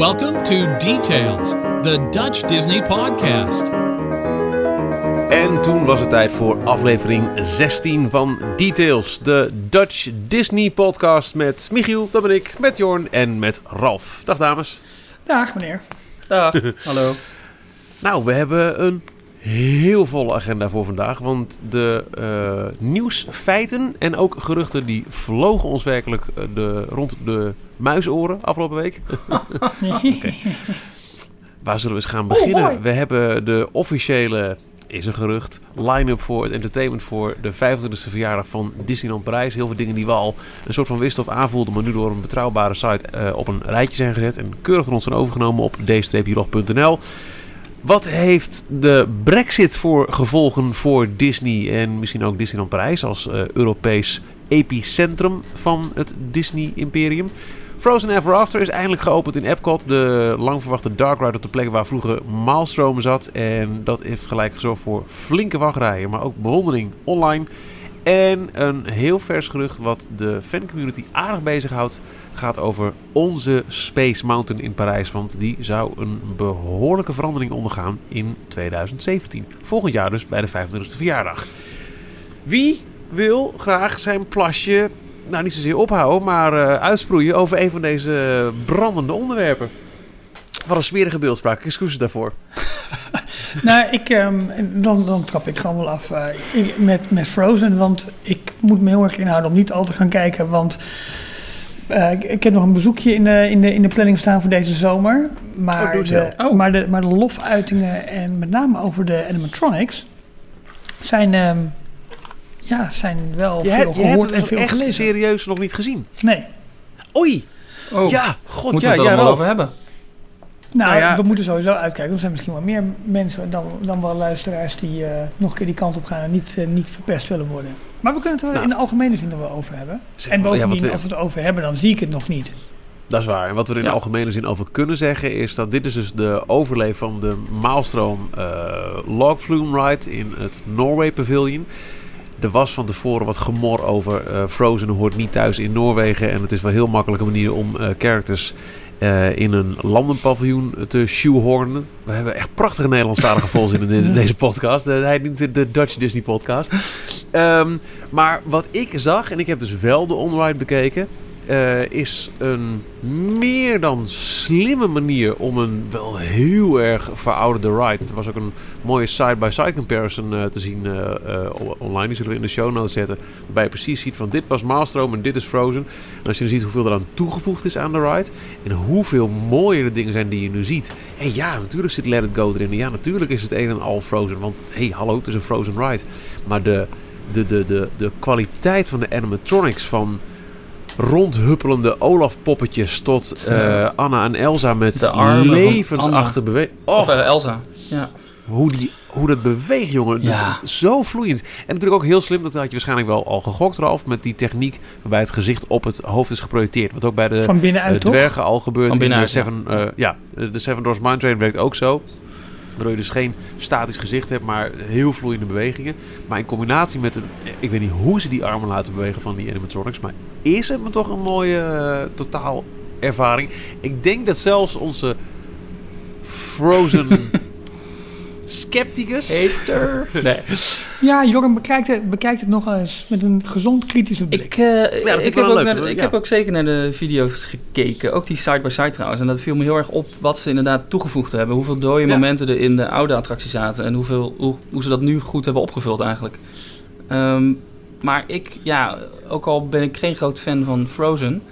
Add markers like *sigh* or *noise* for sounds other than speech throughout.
Welcome to Details, the Dutch Disney podcast. En toen was het tijd voor aflevering 16 van Details, de Dutch Disney podcast met Michiel, dat ben ik, met Jorn en met Ralf. Dag dames. Dag meneer. Dag, *laughs* hallo. Nou, we hebben een heel volle agenda voor vandaag, want de uh, nieuwsfeiten en ook geruchten die vlogen ons werkelijk uh, de, rond de muisoren afgelopen week. *laughs* okay. Waar zullen we eens gaan beginnen? Oh, we hebben de officiële is een gerucht. Line-up voor het entertainment voor de 25e verjaardag van Disneyland Parijs. Heel veel dingen die we al een soort van wisten of aanvoelden, maar nu door een betrouwbare site uh, op een rijtje zijn gezet. En keurig van ons zijn overgenomen op d-log.nl. Wat heeft de Brexit voor gevolgen voor Disney en misschien ook Disneyland Parijs als uh, Europees epicentrum van het Disney-imperium? Frozen Ever After is eindelijk geopend in Epcot. De lang verwachte dark ride op de plek waar vroeger Maelstrom zat. En dat heeft gelijk gezorgd voor flinke wachtrijen, maar ook bewondering online. En een heel vers gerucht wat de fancommunity aardig bezighoudt gaat over onze Space Mountain in Parijs. Want die zou een behoorlijke verandering ondergaan in 2017. Volgend jaar dus bij de 25e verjaardag. Wie wil graag zijn plasje, nou niet zozeer ophouden, maar uh, uitsproeien over een van deze brandende onderwerpen? Wat een smerige beeldspraak, excuses daarvoor. *laughs* nou, ik, um, dan, dan trap ik gewoon wel af uh, met, met Frozen. Want ik moet me heel erg inhouden om niet al te gaan kijken. Want uh, ik, ik, heb nog een bezoekje in de, in, de, in de planning staan voor deze zomer. Maar, oh, de, oh. maar, de, maar de lofuitingen en met name over de animatronics zijn, um, ja, zijn wel je veel hebt, gehoord je en veel echt gelezen. serieus nog niet gezien? Nee. Oei! Oh. Ja, god, Moeten ja, we het er ja, allemaal over hebben? Nou, Nou ja. we moeten sowieso uitkijken. Er zijn misschien wel meer mensen dan, dan wel luisteraars die uh, nog een keer die kant op gaan en niet, uh, niet verpest willen worden. Maar we kunnen het er Nou. in de algemene zin er wel over hebben. Zeg en ja, bovendien, we- als we het over hebben, dan zie ik het nog niet. Dat is waar. En wat we er in Ja. de algemene zin over kunnen zeggen is dat dit is dus de overleef van de Maalstroom uh, Log Flume Ride in het Norway Pavilion. Er was van tevoren wat gemor over uh, Frozen hoort niet thuis in Noorwegen. En het is wel een heel makkelijke manier om uh, characters uh, in een landenpaviljoen te shoehornen. We hebben echt prachtige Nederlandstalige volzinnen in, deze podcast. Uh, hij niet de, de Dutch Disney podcast. Um, maar wat ik zag, en ik heb dus wel de onride bekeken... Uh, is een meer dan slimme manier om een wel heel erg verouderde ride. Er was ook een mooie side-by-side comparison uh, te zien uh, online. Die zullen we in de show notes zetten. Waarbij je precies ziet van dit was Maelstrom en dit is Frozen. En als je dan ziet hoeveel er aan toegevoegd is aan de ride. En hoeveel mooier de dingen zijn die je nu ziet. En ja, natuurlijk zit Let It Go erin. Ja, natuurlijk is het een en al Frozen. Want hé, hey, hallo, het is een Frozen ride. Maar de, de, de, de, de kwaliteit van de animatronics van rondhuppelende Olaf-poppetjes tot uh, Anna en Elsa met De armen van levensachtige beweging. Of uh, Elsa, ja. Hoe, die, hoe dat beweegt, jongen. Ja. Zo vloeiend. En natuurlijk ook heel slim, dat had je waarschijnlijk wel al gegokt, Ralf, met die techniek waarbij het gezicht op het hoofd is geprojecteerd. Wat ook bij de Van binnenuit, uh, toch? dwergen al gebeurt. Van in de binnenuit, Seven, uh, ja, de Seven Doors Mine Train werkt ook zo. Waardoor je dus geen statisch gezicht hebt, maar heel vloeiende bewegingen. Maar in combinatie met, een, ik weet niet hoe ze die armen laten bewegen van die animatronics, maar is het me toch een mooie uh, totaal ervaring. Ik denk dat zelfs onze Frozen *laughs* scepticus... Hater. *laughs* Nee. Ja, Jorgen bekijkt het, bekijkt het nog eens met een gezond kritische blik. Ik, uh, ja, ik, ik heb, ook, leuk, naar de, ik ja. heb ook zeker naar de video's gekeken. Ook die side-by-side -side trouwens. En dat viel me heel erg op wat ze inderdaad toegevoegd hebben. Hoeveel dode ja. momenten er in de oude attractie zaten. En hoeveel, hoe, hoe ze dat nu goed hebben opgevuld eigenlijk. Um, maar ik, ja, ook al ben ik geen groot fan van Frozen...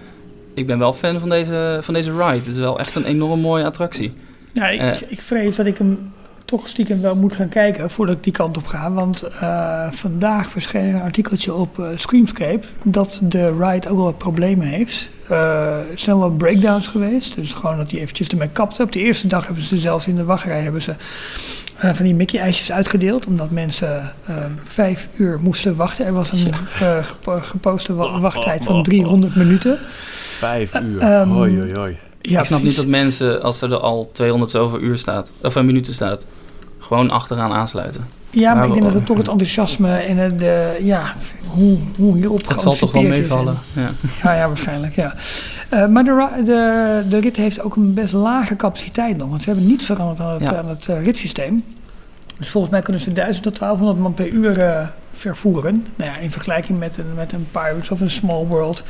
Ik ben wel fan van deze, van deze ride. Het is wel echt een enorm mooie attractie. Ja, ik, uh, ik vrees dat ik hem toch stiekem wel moet gaan kijken voordat ik die kant op ga. Want uh, vandaag verscheen een artikeltje op uh, Screamscape dat de ride ook wel wat problemen heeft. Uh, er zijn wel breakdowns geweest, dus gewoon dat hij eventjes ermee kapte. Op de eerste dag hebben ze zelfs in de wachtrij hebben ze uh, van die Mickey-ijsjes uitgedeeld, omdat mensen uh, vijf uur moesten wachten. Er was een uh, gepo geposte wa wachttijd van 300 minuten. Vijf uur, Um, hoi hoi hoi. Ja, ik snap precies. niet dat mensen, als er al 200 zoveel uur staat, of minuten staat, gewoon achteraan aansluiten. Ja, maar ik denk dat het toch het enthousiasme en het, de, ja, hoe, hoe hierop Het zal toch wel meevallen. Ja. Ja, ja, waarschijnlijk, ja. Eh, maar de, de, de rit heeft ook een best lage capaciteit nog. Want ze hebben niets veranderd aan het, Ja. aan het eh, ritssysteem. Dus volgens mij kunnen ze 1000 tot 1200 man per uur eh, vervoeren. Nou ja, in vergelijking met een, met een Pirates of een Small World...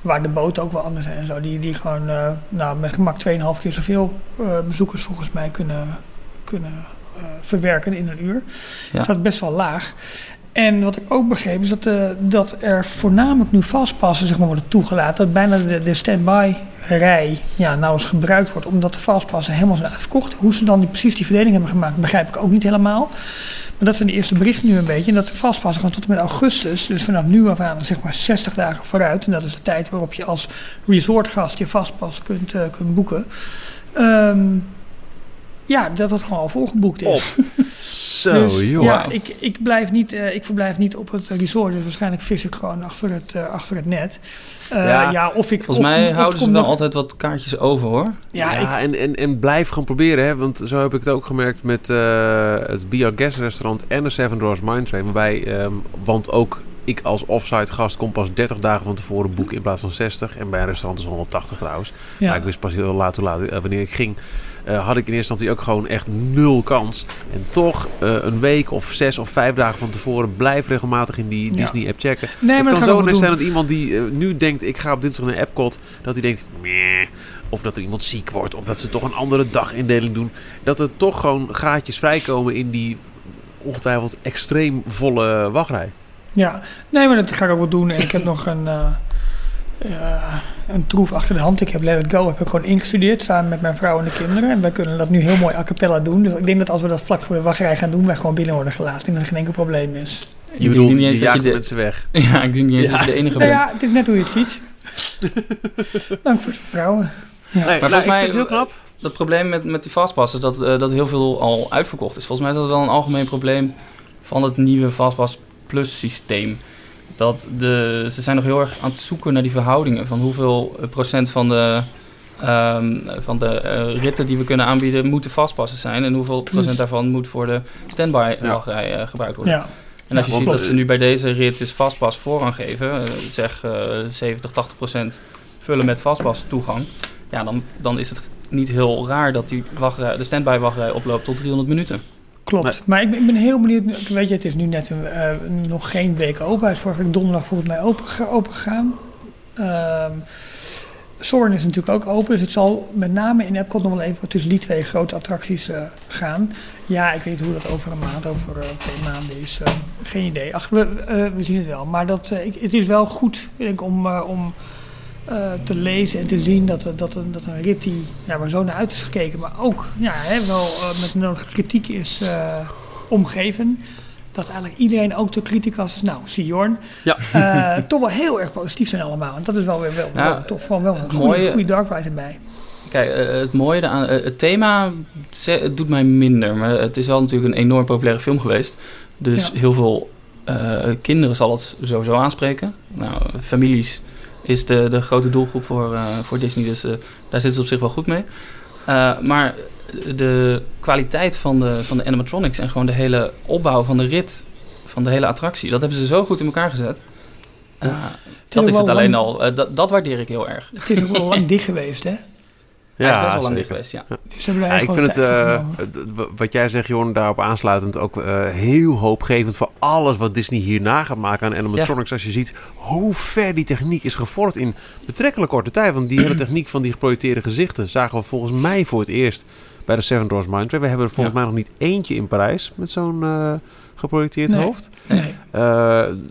waar de boten ook wel anders zijn en zo. Die, die gewoon eh, nou, met gemak 2,5 keer zoveel eh, bezoekers volgens mij kunnen, kunnen eh, verwerken in een uur. Ja. Dat staat best wel laag. En wat ik ook begreep is dat, eh, dat er voornamelijk nu vastpassen zeg maar, worden toegelaten. Dat bijna de, de stand-by rij ja, nauwelijks gebruikt wordt omdat de vastpassen helemaal zijn uitverkocht. Hoe ze dan die, precies die verdeling hebben gemaakt begrijp ik ook niet helemaal. Maar dat zijn de eerste berichten nu een beetje. En dat de vastpassen gewoon tot en met augustus, dus vanaf nu af aan zeg maar 60 dagen vooruit. En dat is de tijd waarop je als resortgast je vastpas kunt, eh, kunt boeken. Ehm, ja, dat het gewoon al volgeboekt is. *laughs* Zo, Dus, joh. Ja, ik, ik, blijf niet, eh, ik verblijf niet op het resort. Dus waarschijnlijk vis ik gewoon achter het, eh, achter het net. Eh, Ja, ja, of ik, Volgens of, mij of houden ze wel nog- altijd wat kaartjes over hoor. Ja, Ja, ik, en, en, en blijf gewoon proberen, hè? want zo heb ik het ook gemerkt met eh, het BR Guest restaurant en de Seven Dwarfs Mine Train. Waarbij, ehm, want ook ik als offsite gast kom pas 30 dagen van tevoren boeken in plaats van 60. En bij een restaurant is het 180 trouwens. ja. Maar ik wist pas heel laat hoe laat, wanneer ik ging. Eh, had ik in eerste instantie ook gewoon echt nul kans. En toch eh, een week of zes of vijf dagen van tevoren blijf regelmatig in die Ja. Disney-app checken. nee, het kan zo net zijn dat iemand die eh, nu denkt, ik ga op dinsdag naar Epcot, dat hij denkt, meh, of dat er iemand ziek wordt, of dat ze toch een andere dagindeling doen. Dat er toch gewoon gaatjes vrijkomen in die ongetwijfeld extreem volle wachtrij. Ja, nee, maar dat ga ik ook wel doen. En ik heb *laughs* nog een, een troef achter de hand. Ik heb Let It Go heb ik gewoon ingestudeerd samen met mijn vrouw en de kinderen. En wij kunnen dat nu heel mooi a cappella doen. Dus ik denk dat als we dat vlak voor de wachtrij gaan doen, wij gewoon binnen worden gelaten. En dat er geen enkel probleem is. Je bedoelt, niet eens dat je de- mensen weg. *laughs* Ja, ik denk niet eens Ja. dat je de enige Nou bent. ja, het is net hoe je het ziet. *laughs* Dank voor het vertrouwen. Nee, nou, volgens ik mij- vind het heel knap. Dat probleem met, met die fastpass is dat, eh, dat heel veel al uitverkocht is. Volgens mij is dat wel een algemeen probleem van het nieuwe Fastpass Plus systeem. Dat de, ze zijn nog heel erg aan het zoeken naar die verhoudingen van hoeveel eh, procent van de, ehm, van de eh, ritten die we kunnen aanbieden moeten vastpassen zijn. En hoeveel procent daarvan moet voor de standby Ja. wachtrij eh, gebruikt worden. Ja, En als je Ja, ziet dat ze nu bij deze rit dus vastpas voorrang geven, zeg eh 70, 80 procent vullen met vastpas toegang, ja, dan, dan is het niet heel raar dat die wachtrij, de standby wachtrij oploopt tot 300 minuten. Klopt. Maar ik ben, ik ben heel benieuwd. Weet je, het is nu net een, eh, nog geen week open. Hij is vorige week donderdag volgens mij open, open gegaan. Ehm Soren is natuurlijk ook open, dus het zal met name in Epcot nog wel even tussen die twee grote attracties eh, gaan. Ja, ik weet niet hoe dat over een maand, over eh, twee maanden is. eh, geen idee. Ach, we, we zien het wel. Maar dat, ik, het is wel goed ik, om, om te lezen en te zien dat, dat, een- dat een rit die ja, waar zo naar uit is gekeken, maar ook ja, hè, wel eh, met nodige kritiek is eh, omgeven. Dat eigenlijk iedereen, ook de criticas, is, nou, Siorn, Ja. eh, toch wel heel erg positief zijn allemaal. En dat is wel weer wel, Ja, wel tof. Gewoon wel een goede, mooie- goede dark ride erbij. Kijk, eh, het mooie aan het thema het doet mij minder, maar het is wel natuurlijk een enorm populaire film geweest. Dus Ja. heel veel eh, kinderen zal het sowieso aanspreken. Nou, families is de, de grote doelgroep voor, eh, voor Disney, dus eh, daar zitten ze op zich wel goed mee. Eh, maar de kwaliteit van de, van de animatronics en gewoon de hele opbouw van de rit, van de hele attractie, dat hebben ze zo goed in elkaar gezet. Dat is het alleen lang- al. Dat, dat waardeer ik heel erg. Het is ook wel lang *laughs* dicht geweest, hè? Hij is best wel lang geweest, ja. Dus Ja, daar ik vind het, eh, wat jij zegt, Jorn, daarop aansluitend ook eh, heel hoopgevend voor alles wat Disney hierna gaat maken aan animatronics. Als je ziet hoe ver die techniek is gevorderd in betrekkelijk korte tijd. Want die hele *clears throat* techniek van die geprojecteerde gezichten zagen we volgens mij voor het eerst bij de Seven Dwarfs Mine Train. We hebben er volgens mij nog niet eentje in Parijs met zo'n eh, geprojecteerd Nee. hoofd. Nee. Eh,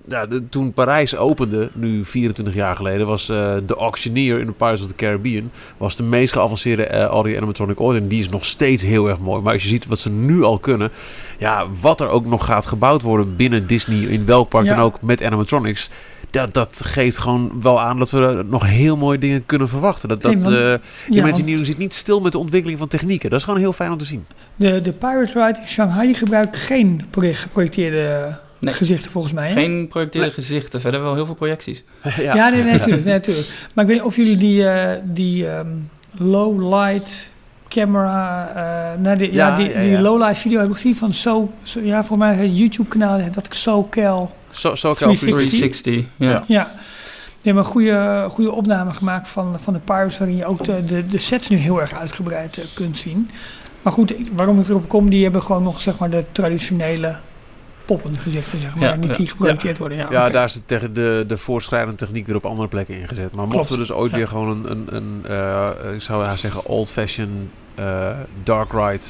ja, de- toen Parijs opende, nu 24 jaar geleden, was eh, de Auctioneer in de Pirates of the Caribbean was de meest geavanceerde eh audio animatronic ooit. En die is nog steeds heel erg mooi. Maar als je ziet wat ze nu al kunnen, ja, wat er ook nog gaat gebouwd worden binnen Disney, in welk park Ja. dan ook, met animatronics. Dat, dat geeft gewoon wel aan dat we nog heel mooie dingen kunnen verwachten. Dat, dat, want- Ja, Imagineering zit niet stil met de ontwikkeling van technieken. Dat is gewoon heel fijn om te zien. de, de Pirate Ride in Shanghai die gebruikt geen proje- geprojecteerde Nee. gezichten volgens mij. Hè? Geen projecteerde Nee. gezichten, verder wel heel veel projecties. *laughs* Ja, nee, nee, natuurlijk, nee, natuurlijk. Maar ik weet niet of jullie die, eh, die ehm, low light camera. eh nou, die, ja, Ja, die, ja, die ja. lowlight video heb ik gezien van zo, zo ja, voor mij het YouTube kanaal dat ik SoCal. Zo, zo 360. 360, ja. Ja. Die hebben een goede, goede opname gemaakt van, van de Pirates, waarin je ook de, de, de sets nu heel erg uitgebreid eh, kunt zien. Maar goed, waarom ik erop kom, die hebben gewoon nog zeg maar de traditionele poppengezichten, zeg maar, Ja, niet ja. die geprojecteerd worden. Ja, daar is de, tegen de, de voorschrijdende techniek weer op andere plekken ingezet. Maar mochten we dus ooit Ja. weer gewoon een, een, een eh, ik zou zeggen, old-fashioned eh, dark ride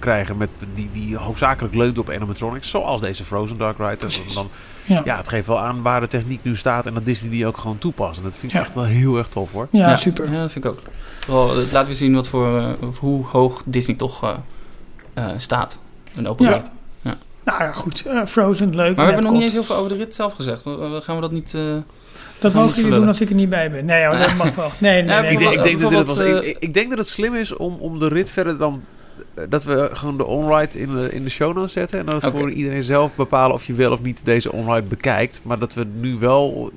krijgen met die, die hoofdzakelijk leunt op animatronics, zoals deze Frozen Dark Ride. Precies. Dan, ja. ja, het geeft wel aan waar de techniek nu staat en dat Disney die ook gewoon toepast. En dat vind ik Ja. echt wel heel erg tof hoor. Ja, super. Ja, dat vind ik ook. Vooral, het laat weer zien wat voor, eh, of hoe hoog Disney toch eh, eh, staat. Een open Ja. ride. Nou ja, goed. eh, Frozen, leuk. Maar we hebben nog niet eens heel veel over de rit zelf gezegd. Eh, Gaan we dat niet... eh, Dat we mogen niet jullie doen als ik er niet bij ben. Nee, hoor, dat *laughs* mag wel. Nee, nee, Ja, nee. Ik, denk- ik, denk dat het was, ik, ik denk dat het slim is om, om de rit verder dan. Dat we gewoon de onride in de, in de show notes zetten. En dan voor iedereen zelf bepalen of je wel of niet deze onride bekijkt. Maar dat we nu wel.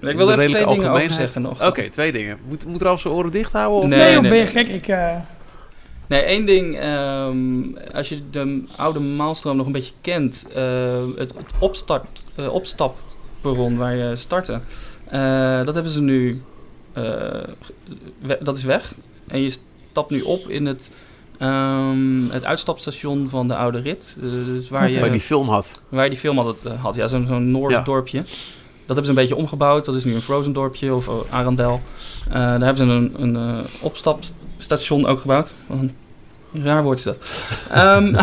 ik wil er even twee dingen over zeggen nog. Oké, twee dingen. Moet, moet er al zijn oren dicht houden? Of? Nee. Nee, ben je gek? Ik, eh, Nee, één ding. ehm, als je de oude maalstroom nog een beetje kent. eh, het, het opstart, opstapperron waar je startte. eh, dat hebben ze nu... eh, we- dat is weg. En je stapt nu op in het... ehm, het uitstapstation van de oude rit. Eh, dus waar, je, Waar die film had. waar je die film altijd eh, had. Ja, zo'n zo'n Noors Ja. dorpje. Dat hebben ze een beetje omgebouwd. Dat is nu een Frozen dorpje of uh, Arendel. Eh, daar hebben ze een, een opstapstation ook gebouwd. Een raar woord is dat. *laughs* Ehm,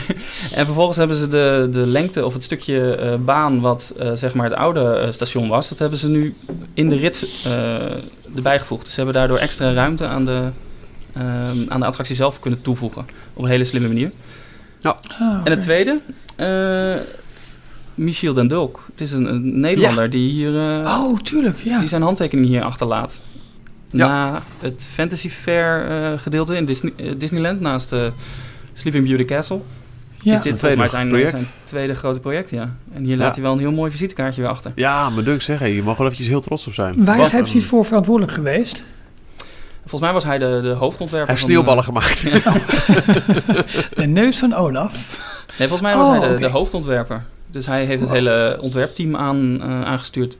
*laughs* en vervolgens hebben ze de, de lengte of het stukje baan wat zeg maar het oude station was, dat hebben ze nu in de rit erbij gevoegd. Dus ze hebben daardoor extra ruimte aan de, aan de attractie zelf kunnen toevoegen. Op een hele slimme manier. ah, En het tweede, eh Michiel den Dulk. Het is een, een Nederlander die hier eh, Oh, tuurlijk, ja. die zijn handtekening hier achterlaat. Ja. Na het Fantasy Fair eh, gedeelte in Disney, Disneyland, naast de Sleeping Beauty Castle, ja. is dit volgens mij tweede zijn, tweede grote project, ja. En hier Ja. laat hij wel een heel mooi visitekaartje weer achter. Ja, maar Dunk zeg, je mag wel eventjes heel trots op zijn. Waar Wat is hij precies voor verantwoordelijk geweest? Volgens mij was hij de, de hoofdontwerper Hij heeft van, sneeuwballen eh, gemaakt. *laughs* *laughs* De neus van Olaf. nee, volgens mij was Oh, hij de, oké. de hoofdontwerper. Dus hij heeft het Wow. hele ontwerpteam aan, eh, aangestuurd.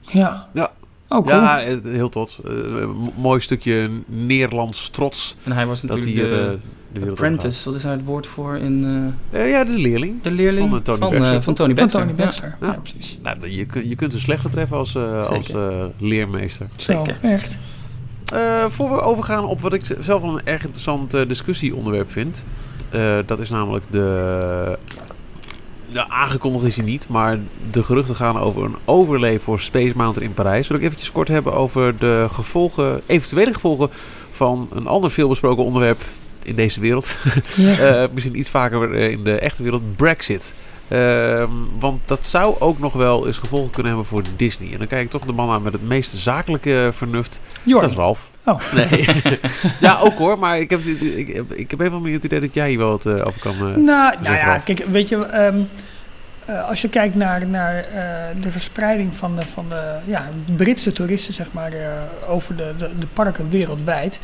Ja. Ja. Oh, cool. Ja, eh, heel trots. Eh, mooi stukje Nederlands trots En hij was natuurlijk hij de de apprentice. Wat is daar het woord voor in... eh. Eh, ja, de leerling. De leerling Van, Tony van, Baxter. van Tony van. Tony ja. Baxter. Ja, Ja. precies. Nou, je, kunt- je kunt een slechte treffen als, eh, als Zeker. eh, leermeester. Zo, Zeker. echt. Eh, voor we overgaan op wat ik zelf wel een erg interessant eh, discussieonderwerp vind. Eh, dat is namelijk de... Aangekondigd is hij niet, maar de geruchten gaan over een overlay voor Space Mountain in Parijs. Wil ik eventjes kort hebben over de gevolgen, eventuele gevolgen van een ander veelbesproken onderwerp in deze wereld. Ja. *laughs* Misschien iets vaker in de echte wereld, Brexit. Ehm, want dat zou ook nog wel eens gevolgen kunnen hebben voor Disney. En dan kijk ik toch de man aan met het meest zakelijke vernuft. Jorn. Dat is Ralf. Oh. Nee. *laughs* ja, ook hoor. Maar ik heb, ik, heb- ik heb even meer het idee dat jij hier wel wat eh, over kan... eh, Nou, nou ja, Ralf. kijk, weet je, ehm, eh, als je kijkt naar, naar eh, de verspreiding van de, van de ja, Britse toeristen, zeg maar, eh, over de, de, de parken wereldwijd.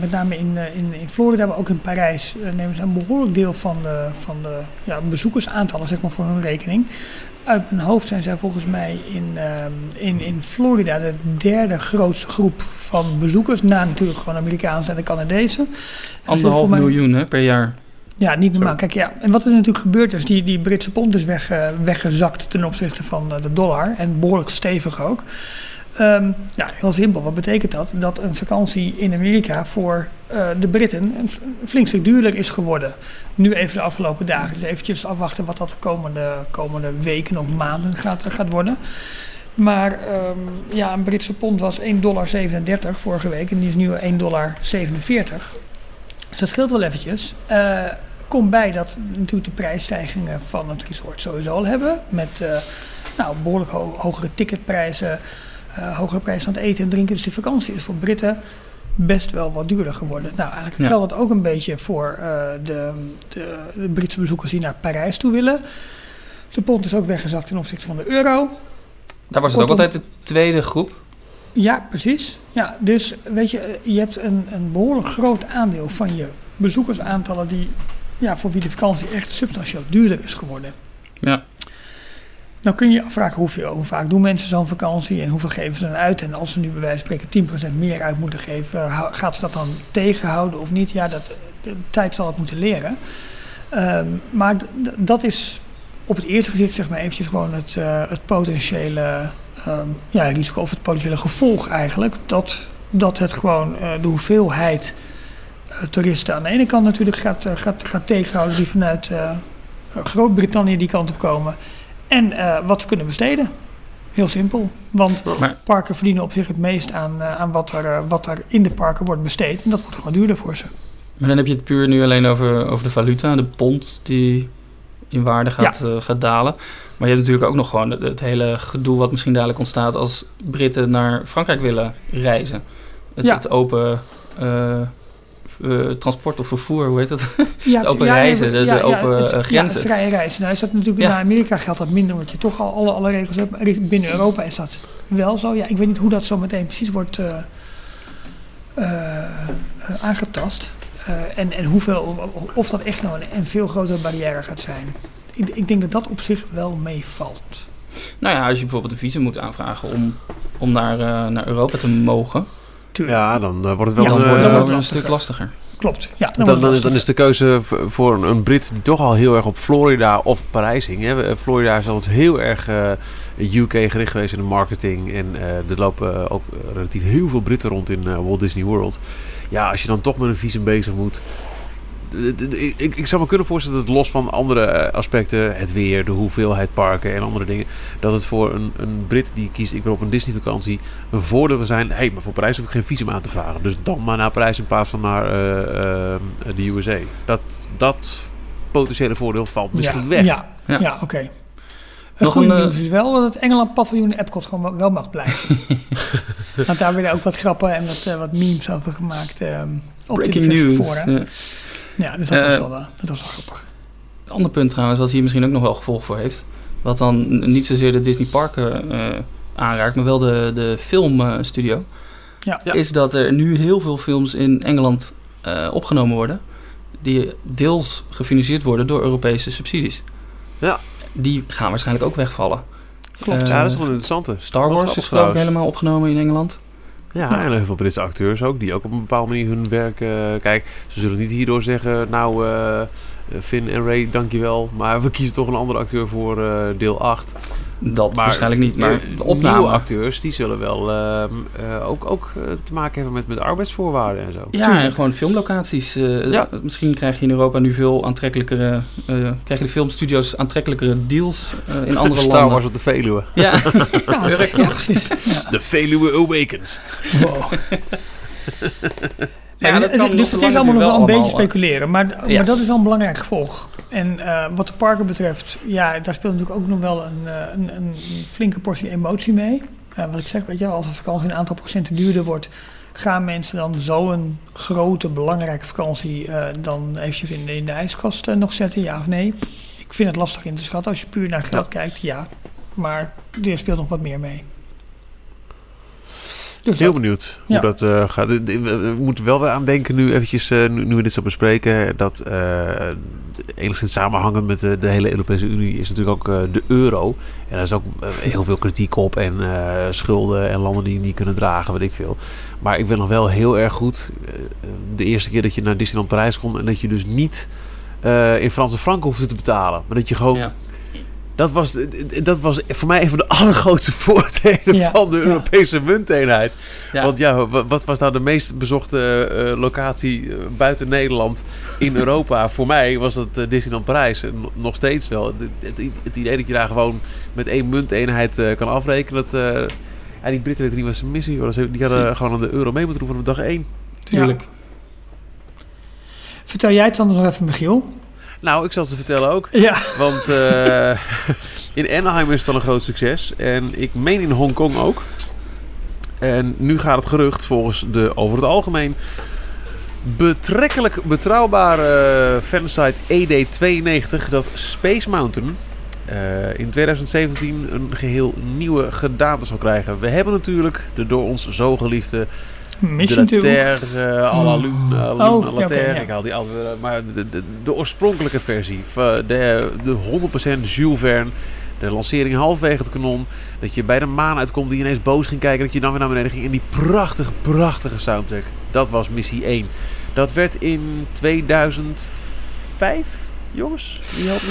met name in, in, in Florida, maar ook in Parijs, nemen ze een behoorlijk deel van de, van de ja, bezoekersaantallen, zeg maar, voor hun rekening. Uit mijn hoofd zijn zij volgens mij in, ehm, in, in Florida de derde grootste groep van bezoekers. Na natuurlijk gewoon Amerikaanse en de Canadezen. Zit Anderhalf miljoen hè, per jaar. Ja, niet normaal. Zo. Kijk, ja. En wat er natuurlijk gebeurd is, die, die Britse pond is weg, eh, weggezakt ten opzichte van eh, de dollar. En behoorlijk stevig ook. Ehm, ja, heel simpel. Wat betekent dat? Dat een vakantie in Amerika voor eh, de Britten een, flink stuk duurder is geworden. Nu even de afgelopen dagen. Dus eventjes afwachten wat dat de komende, komende weken of maanden gaat, gaat worden. Maar ehm, ja, een Britse pond was 1,37 dollar vorige week en die is nu 1,47 dollar. Dus dat scheelt wel eventjes. Eh komt bij dat natuurlijk de prijsstijgingen van het resort sowieso al hebben. Met eh, nou, behoorlijk ho- hogere ticketprijzen, eh, hogere prijzen van het eten en drinken. Dus de vakantie is voor Britten best wel wat duurder geworden. Nou, eigenlijk Ja. geldt dat ook een beetje voor eh, de, de, de Britse bezoekers die naar Parijs toe willen. De pond is ook weggezakt ten opzichte van de euro. Daar was het ook altijd de tweede groep. Ja, precies. Ja, dus weet je, je hebt een, een behoorlijk groot aandeel van je bezoekersaantallen die, ja, voor wie de vakantie echt substantieel duurder is geworden. Ja. Dan kun je je afvragen hoeveel, hoe vaak doen mensen zo'n vakantie en hoeveel geven ze dan uit. En als ze nu bij wijze van spreken 10% meer uit moeten geven, gaat ze dat dan tegenhouden of niet? Ja, dat, de tijd zal het moeten leren. Ehm, maar dat is op het eerste gezicht zeg maar eventjes gewoon het, eh, het potentiële ehm, ja, risico of het potentiële gevolg eigenlijk. Dat, dat het gewoon eh, de hoeveelheid toeristen aan de ene kant natuurlijk gaat, eh, gaat, gaat tegenhouden die vanuit eh, Groot-Brittannië die kant op komen. En eh, wat ze kunnen besteden. Heel simpel. Want Maar- parken verdienen op zich het meest aan, eh, aan wat, er, eh, wat er in de parken wordt besteed. En dat wordt gewoon duurder voor ze. Maar dan heb je het puur nu alleen over, over de valuta, de pond die in waarde gaat, eh, gaat dalen. Maar je hebt natuurlijk ook nog gewoon het, het hele gedoe wat misschien dadelijk ontstaat als Britten naar Frankrijk willen reizen. Het, Ja. het open eh, eh, transport of vervoer, hoe heet dat? *laughs* Ja, Het open reizen, de- de open, eh, grenzen. Ja, vrije reizen. Nou is dat natuurlijk, Ja. naar Amerika geldt dat minder, omdat je toch al alle, alle regels hebt. Binnen Europa is dat wel zo. Ja, ik weet niet hoe dat zo meteen precies wordt eh, aangetast. En, en hoeveel, of dat echt nou een, een veel grotere barrière gaat zijn. Ik, ik denk dat dat op zich wel meevalt. Nou ja, als je bijvoorbeeld een visum moet aanvragen om, om naar, naar Europa te mogen, Tuurlijk. Ja, dan eh, wordt het wel Ja, dan een, wordt eh, het een stuk lastiger. Klopt. Ja, Dan, dan, is, het dan is de keuze voor een, een Brit die toch al heel erg op Florida of Parijs hing. Hè. Eh, Florida is altijd heel erg eh, UK gericht geweest in de marketing. En eh, er lopen eh, ook relatief heel veel Britten rond in eh, Walt Disney World. Ja, als je dan toch met een visum bezig moet. Ik, ik, zou me kunnen voorstellen dat het los van andere eh, aspecten, het weer, de hoeveelheid parken en andere dingen, dat het voor een, een Brit die kiest, ik wil op een Disney vakantie, een voordeel zijn. Hé, hey, maar voor Parijs hoef ik geen visum aan te vragen. Dus dan maar naar Parijs in plaats van naar eh, eh, de USA. Dat, dat potentiële voordeel valt misschien ja, weg. Ja, Ja. ja. oké. Het Nog goede een, nieuws is wel dat het Engeland paviljoen Epcot gewoon wel mag blijven. *laughs* Want daar werden ook wat grappen en wat, wat memes over gemaakt. ehm, op Breaking news. fora. Ja. Dus dat, was Eh, wel, eh, dat was wel grappig. Een ander punt trouwens, wat hier misschien ook nog wel gevolg voor heeft. Wat dan niet zozeer de Disney parken eh, aanraakt, maar wel de, de filmstudio. Ja. Ja. Is dat er nu heel veel films in Engeland eh, opgenomen worden. Die deels gefinancierd worden door Europese subsidies. Ja. Die gaan waarschijnlijk ook wegvallen. Klopt. Ja, dat is wel een interessante. Star Wars is geloof ik helemaal opgenomen in Engeland. Ja, en heel veel Britse acteurs ook, die ook op een bepaalde manier hun werk... eh, kijk, ze zullen niet hierdoor zeggen, nou, eh, Finn en Ray, dankjewel. Maar we kiezen toch een andere acteur voor eh, deel 8. Dat Maar- waarschijnlijk niet, maar Eh, de opname. Nieuwe acteurs, die zullen wel ehm, eh, ook, ook eh, te maken hebben met, met arbeidsvoorwaarden en zo. Ja, en gewoon filmlocaties. eh, Ja. Misschien krijg je in Europa nu veel aantrekkelijkere... eh krijg je de filmstudio's aantrekkelijkere deals eh, in *laughs* andere Star landen. Wars op de Veluwe. Ja, *laughs* Ja, ja, precies. Ja. De Veluwe Awakens. Wow. *laughs* Ja, Ja, dat het- kan dus het is allemaal nog wel een beetje allemaal, speculeren, maar, Ja. maar dat is wel een belangrijk gevolg. En eh, wat de parken betreft, ja, daar speelt natuurlijk ook nog wel een, eh, een, een flinke portie emotie mee. Eh, wat ik zeg, weet je, als een vakantie een aantal procenten duurder wordt, gaan mensen dan zo'n grote, belangrijke vakantie eh, dan eventjes in de, in de ijskast nog zetten, ja of nee? Ik vind het lastig in te schatten. Als je puur naar geld kijkt, ja. Maar er speelt nog wat meer mee. Dus Heel dat- benieuwd hoe Ja. dat eh, gaat. We, moeten wel weer aan denken nu eventjes, eh, nu, nu we dit zo bespreken, dat eh, enigszins samenhangend met de, de hele Europese Unie is natuurlijk ook eh, de euro. En daar is ook heel veel kritiek op en eh, schulden en landen die niet kunnen dragen, weet ik veel. Maar ik weet nog wel heel erg goed, eh, de eerste keer dat je naar Disneyland Parijs komt en dat je dus niet eh, in Franse franken hoefde te betalen. Maar dat je gewoon Ja. Dat was, dat was voor mij een van de *laughs* allergrootste voordelen Ja, van de ja. Europese munteenheid. Ja. Want ja, wa- wat was nou de meest bezochte eh, locatie eh, buiten Nederland in *laughs* Europa? voor mij was dat eh, Disneyland Parijs. En no- nog steeds wel. Het, het, het idee dat je daar gewoon met één munteenheid eh, kan afrekenen. Dat, eh, ja, die Britten weten niet wat ze missen. Joh. Die hadden Zie. gewoon aan de euro mee moeten doen vanaf dag één. Tuurlijk. Vertel jij het dan nog even, Michiel? Nou, ik zal ze vertellen ook. Ja. Want eh, *laughs* in Anaheim is het al een groot succes. En ik meen in Hongkong ook. En nu gaat het gerucht volgens de over het algemeen betrekkelijk betrouwbare fansite ED92 dat Space Mountain eh, in 2017 een geheel nieuwe gedaante zal krijgen. We hebben natuurlijk de door ons zo geliefde Mission de 2. La Terre, uh, à la, Oh, Lune, à la ja, ja. Ik haal die andere, maar de, de, de oorspronkelijke versie, van de, de 100% Jules Verne, de lancering halfwege het kanon, dat je bij de maan uitkomt, die ineens boos ging kijken, dat je dan weer naar beneden ging en die prachtige, prachtige soundtrack. Dat was missie 1. Dat werd in 2005, jongens, wie helpt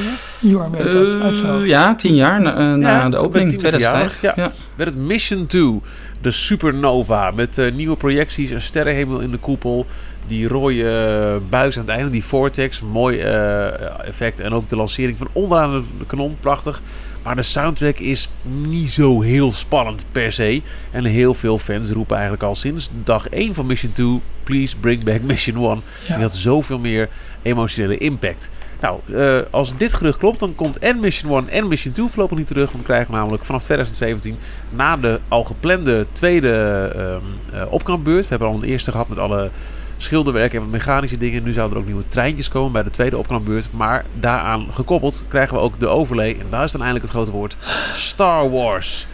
me Eh, hoofd. ja, tien jaar na, eh, na Ja, de op opening, het tiende 2005. verjaardag, Ja. werd het Mission 2, de Supernova, met eh, nieuwe projecties, een sterrenhemel in de koepel, die rode eh, buis aan het einde, die vortex, mooi eh, effect en ook de lancering van onderaan de kanon, prachtig. Maar de soundtrack is niet zo heel spannend per se. En heel veel fans roepen eigenlijk al sinds dag 1 van Mission 2, please bring back *laughs* Mission 1. Ja. Die had zoveel meer emotionele impact. Nou, eh, als dit gerucht klopt, dan komt en Mission 1 en Mission 2 voorlopig niet terug. Want we krijgen namelijk vanaf 2017, na de al geplande tweede ehm eh, opknapbeurt. We hebben al een eerste gehad met alle schilderwerk en mechanische dingen. Nu zouden er ook nieuwe treintjes komen bij de tweede opknapbeurt. Maar daaraan gekoppeld krijgen we ook de overlay. En daar is dan eindelijk het grote woord. Star Wars.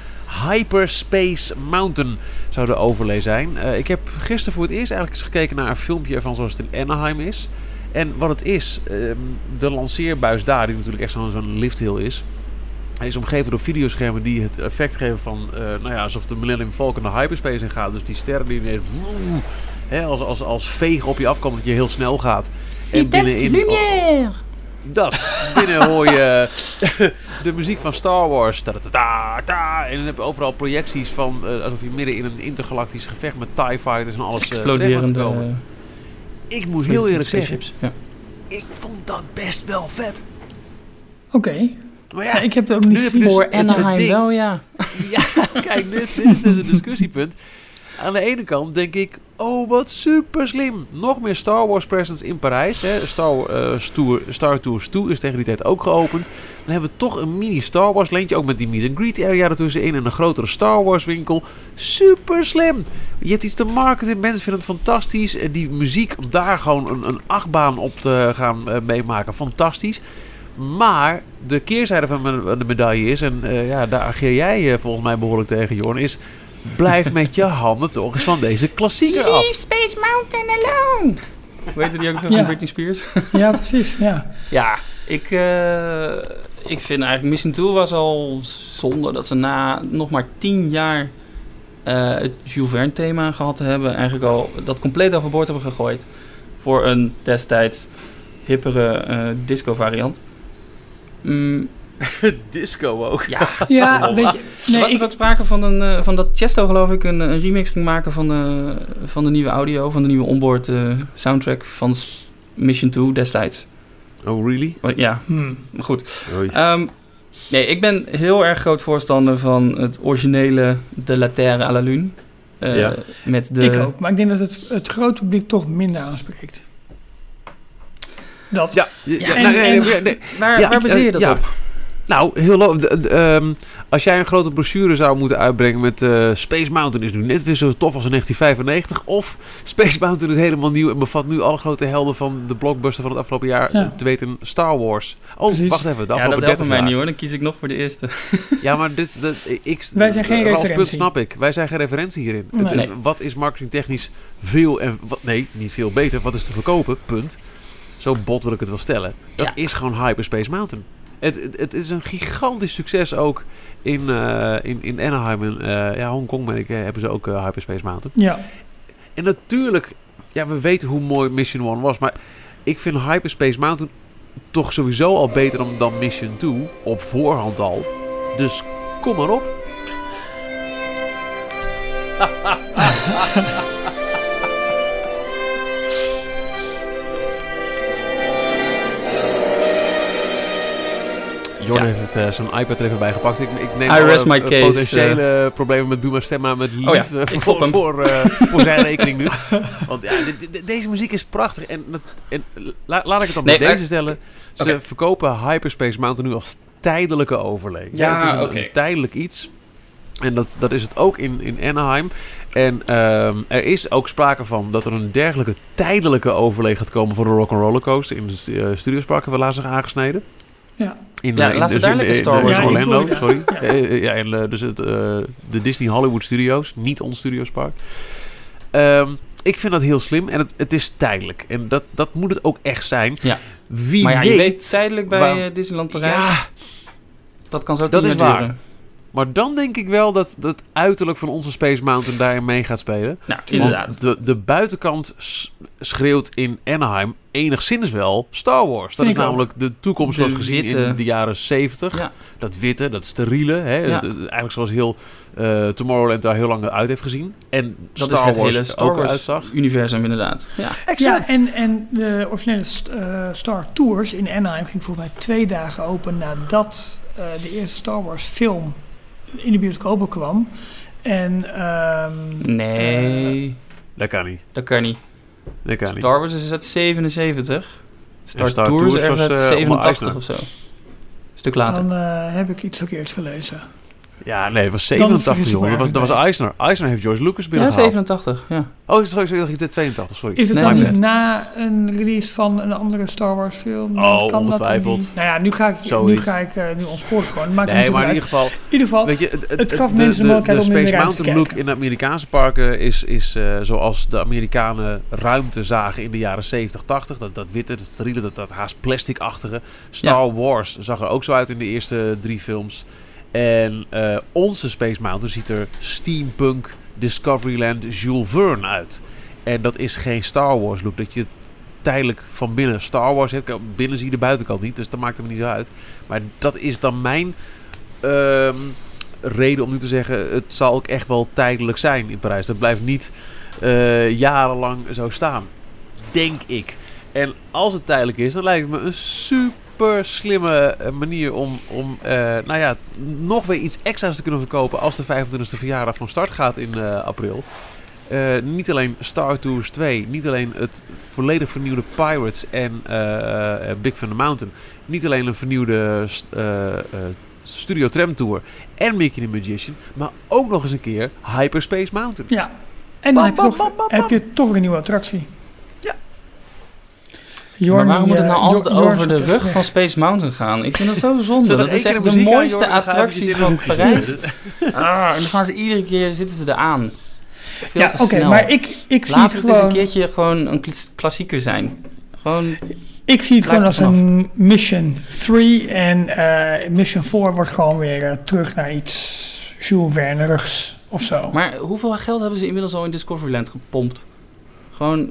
Hyperspace Mountain zou de overlay zijn. Eh, ik heb gisteren voor het eerst eigenlijk eens gekeken naar een filmpje ervan zoals het in Anaheim is. En wat het is, ehm, de lanceerbuis daar, die natuurlijk echt zo'n zo'n lifthill is. Hij is omgeven door videoschermen die het effect geven van, eh, nou ja, alsof de Millennium Falcon de hyperspace in gaat. Dus die sterren die ineens, vroom, hè, als, als, als vegen op je afkomen, dat je heel snel gaat. En binnenin, dat. Binnen hoor je de muziek van Star Wars. Ta -ta -ta -ta, en dan heb je overal projecties van eh, alsof je midden in een intergalactisch gevecht met TIE fighters en alles eh, Exploderende gekomen. Ik moet heel eerlijk zeggen. Ja. ik vond dat best wel vet. Oké. Maar Ja, ja, ik heb het ook niet dus Voor het- het Anaheim wel, ja. *laughs* Ja, kijk, dit, dit is dus een discussiepunt. Aan de ene kant denk ik, oh wat super slim. Nog meer Star Wars presence in Parijs. Hè. Star, eh, Star Tours 2 is tegen die tijd ook geopend. Dan hebben we toch een mini Star Wars leentje. Ook met die meet and greet area ertussenin. En een grotere Star Wars winkel. Super slim. Je hebt iets te marketen. Mensen vinden het fantastisch. En die muziek, om daar gewoon een, een achtbaan op te gaan eh, meemaken. Fantastisch. Maar de keerzijde van de medaille is, en eh, ja, daar ageer jij eh, volgens mij behoorlijk tegen, Jorn, is blijf met je handen toch eens van deze klassieker af. Space Mountain alone. Weet je die ook nog Ja. van Britney Spears? *laughs* Ja, precies. Ja. Ja, ik, eh, ik vind eigenlijk Mission 2 was al zonde dat ze na nog maar tien jaar eh, het Jules Verne thema gehad te hebben. Eigenlijk al dat compleet overboord hebben gegooid. Voor een destijds hippere eh, disco variant. Mm, *laughs* Disco ook. ja, Ja, Oh, weet je. Nee, was ik, er ook sprake van, een, eh, van dat Chesto geloof ik een, een remix ging maken van de, van de nieuwe audio, van de nieuwe onboard eh, soundtrack van Mission 2 destijds. Oh, really? Ja, Hmm. maar goed. Ehm, nee, ik ben heel erg groot voorstander van het originele De La Terre à la Lune. Eh, Ja. Met de... ik ook. Maar ik denk dat het, het grote publiek toch minder aanspreekt. Dat. Ja, ja, en- nee, nee, en- nee, nee. Waar, Ja, waar baseer je dat op? Nou, heel ehm, Als jij een grote brochure zou moeten uitbrengen met eh, Space Mountain is nu net weer zo tof als in 1995. Of Space Mountain is helemaal nieuw en bevat nu alle grote helden van de blockbuster van het afgelopen jaar. Ja. eh, Te weten Star Wars. Oh, Precies. wacht even. De Ja, dat afgelopen helpt 30 mij jaar. niet hoor. Dan kies ik nog voor de eerste. *laughs* Ja, maar dit, dit, ik, Wij zijn geen Ralfs punt referentie. snap ik. Wij zijn geen referentie hierin. Nee. Het- Nee. Wat is marketingtechnisch veel en wat, nee, niet veel beter. Wat is te verkopen? Punt. Zo bot wil ik het wel stellen. Dat Ja. is gewoon Hyperspace Mountain. Het, het, het is een gigantisch succes ook in, eh, in, in Anaheim. En, eh, ja, Hongkong ben ik, eh, hebben ze ook Hyperspace Mountain. Ja. En natuurlijk, ja, we weten hoe mooi Mission 1 was. Maar ik vind Hyperspace Mountain toch sowieso al beter dan, dan Mission 2. Op voorhand al. Dus kom maar op. *laughs* Jorn Ja. heeft eh, zijn iPad er even bij gepakt. Ik, ik neem I rest my eh, case, potentiële problemen met Buma Stemma met ja, liefde ik voor, eh, voor zijn *laughs* rekening nu. Want ja, de- de- deze muziek is prachtig. En, dat- en la- laat ik het op Nee, deze maar- stellen. Ze verkopen Hyperspace Mountain nu als tijdelijke overlay. Ja, het is een, een tijdelijk iets. En dat, dat is het ook in, in Anaheim. En ehm, er is ook sprake van dat er een dergelijke tijdelijke overlay gaat komen voor de Rock'n'Roller Coaster in de eh, Studiospark hebben we laatst aangesneden. Ja. In, Ja, eh, in laat ze dus daar in- in- Star in Wars. Orlando, Ja, in sorry. Florida. Eh, eh, ja, en, eh, dus het, eh, de Disney Hollywood Studios, niet ons Studiospark. Ehm ik vind dat heel slim en het, het is tijdelijk. En dat, dat moet het ook echt zijn. Ja. Wie maar ja, weet, je weet tijdelijk bij waar- eh, Disneyland Parijs. Ja, dat kan zo Dat tien is jaar waar. duren. Maar dan denk ik wel dat het uiterlijk van onze Space Mountain daarin mee gaat spelen. Nou, inderdaad. Want de, de buitenkant schreeuwt in Anaheim enigszins wel Star Wars. Dat Vind is ook. namelijk de toekomst De zoals gezien witte- in de jaren 70. Ja. Dat witte, dat steriele. Hè? Ja. Eigenlijk zoals heel eh, Tomorrowland daar heel lang uit heeft gezien. En dat Star is het Wars hele Star ook Wars uitzag. universum inderdaad. Ja. Ja, en, en de originele st- eh, Star Tours in Anaheim ging volgens mij twee dagen open nadat eh, de eerste Star Wars film in de bioscopen kwam. En ehm, Nee, Dat kan niet. dat kan niet. Dat kan niet. Star Wars is uit 77. Star, Star Tours, Tours was, uit eh, onder 87 Eisner. of zo. Een stuk later. dan eh, heb ik iets verkeerds gelezen. Ja, nee, het was Dan 87, vergis ik me jongen. Dat was, dat was Eisner. Eisner heeft George Lucas ja, binnengehaald. 87. Ja. Oh, sorry, sorry, sorry, 82, sorry. Is het Nee, dan niet na een release van een andere Star Wars film? Oh, Kan dat ongetwijfeld. niet? Nou ja, nu ga ik, nu ga ik uh, nu gewoon. Maakt Nee, niet maar in uit. ieder geval... In ieder geval, Weet je, het, het, Het gaf de- mensen de de, mogelijkheid de om in de Space Mountain look in de Amerikaanse parken is, is eh, zoals de Amerikanen ruimte zagen in de jaren 70, 80. Dat, dat witte, dat steriele, dat, dat haast plasticachtige. Star Wars zag er ook zo uit in de eerste drie films. En eh, onze Space Mountain ziet er steampunk, Discoveryland, Jules Verne uit. En dat is geen Star Wars look. Dat je het tijdelijk van binnen Star Wars hebt. Binnen zie je de buitenkant niet, dus dat maakt hem niet zo uit. Maar dat is dan mijn ehm, reden om nu te zeggen... het zal ook echt wel tijdelijk zijn in Parijs. Dat blijft niet eh, jarenlang zo staan. Denk ik. En als het tijdelijk is, dan lijkt het me een super slimme eh, manier om, om eh, nou ja, nog weer iets extra's te kunnen verkopen als de 25e verjaardag van start gaat in eh, april. Niet alleen Star Tours 2, niet alleen het volledig vernieuwde Pirates en Big Thunder Mountain. Niet alleen een vernieuwde st- Studio Tram Tour en Mickey the Magician, maar ook nog eens een keer Hyperspace Mountain. ja. En dan Bam, heb je, toch, bam, heb je toch weer een nieuwe attractie. Maar waarom moet het nou eh, altijd Jorn over de rug van Space Mountain gaan? Ik vind dat zo zonde. Dat is echt de mooiste attractie van Parijs. *laughs* Ah, en dan gaan ze iedere keer zitten ze eraan. Veel Ja, oké, maar ik, ik zie Laat het het eens een gewoon, keertje gewoon een klas- klassieker zijn. Gewoon, ik zie het gewoon als een Mission 3 en eh, Mission 4 wordt gewoon weer eh, terug naar iets Jules Vernerigs of zo. maar hoeveel geld hebben ze inmiddels al in Discoveryland gepompt? Gewoon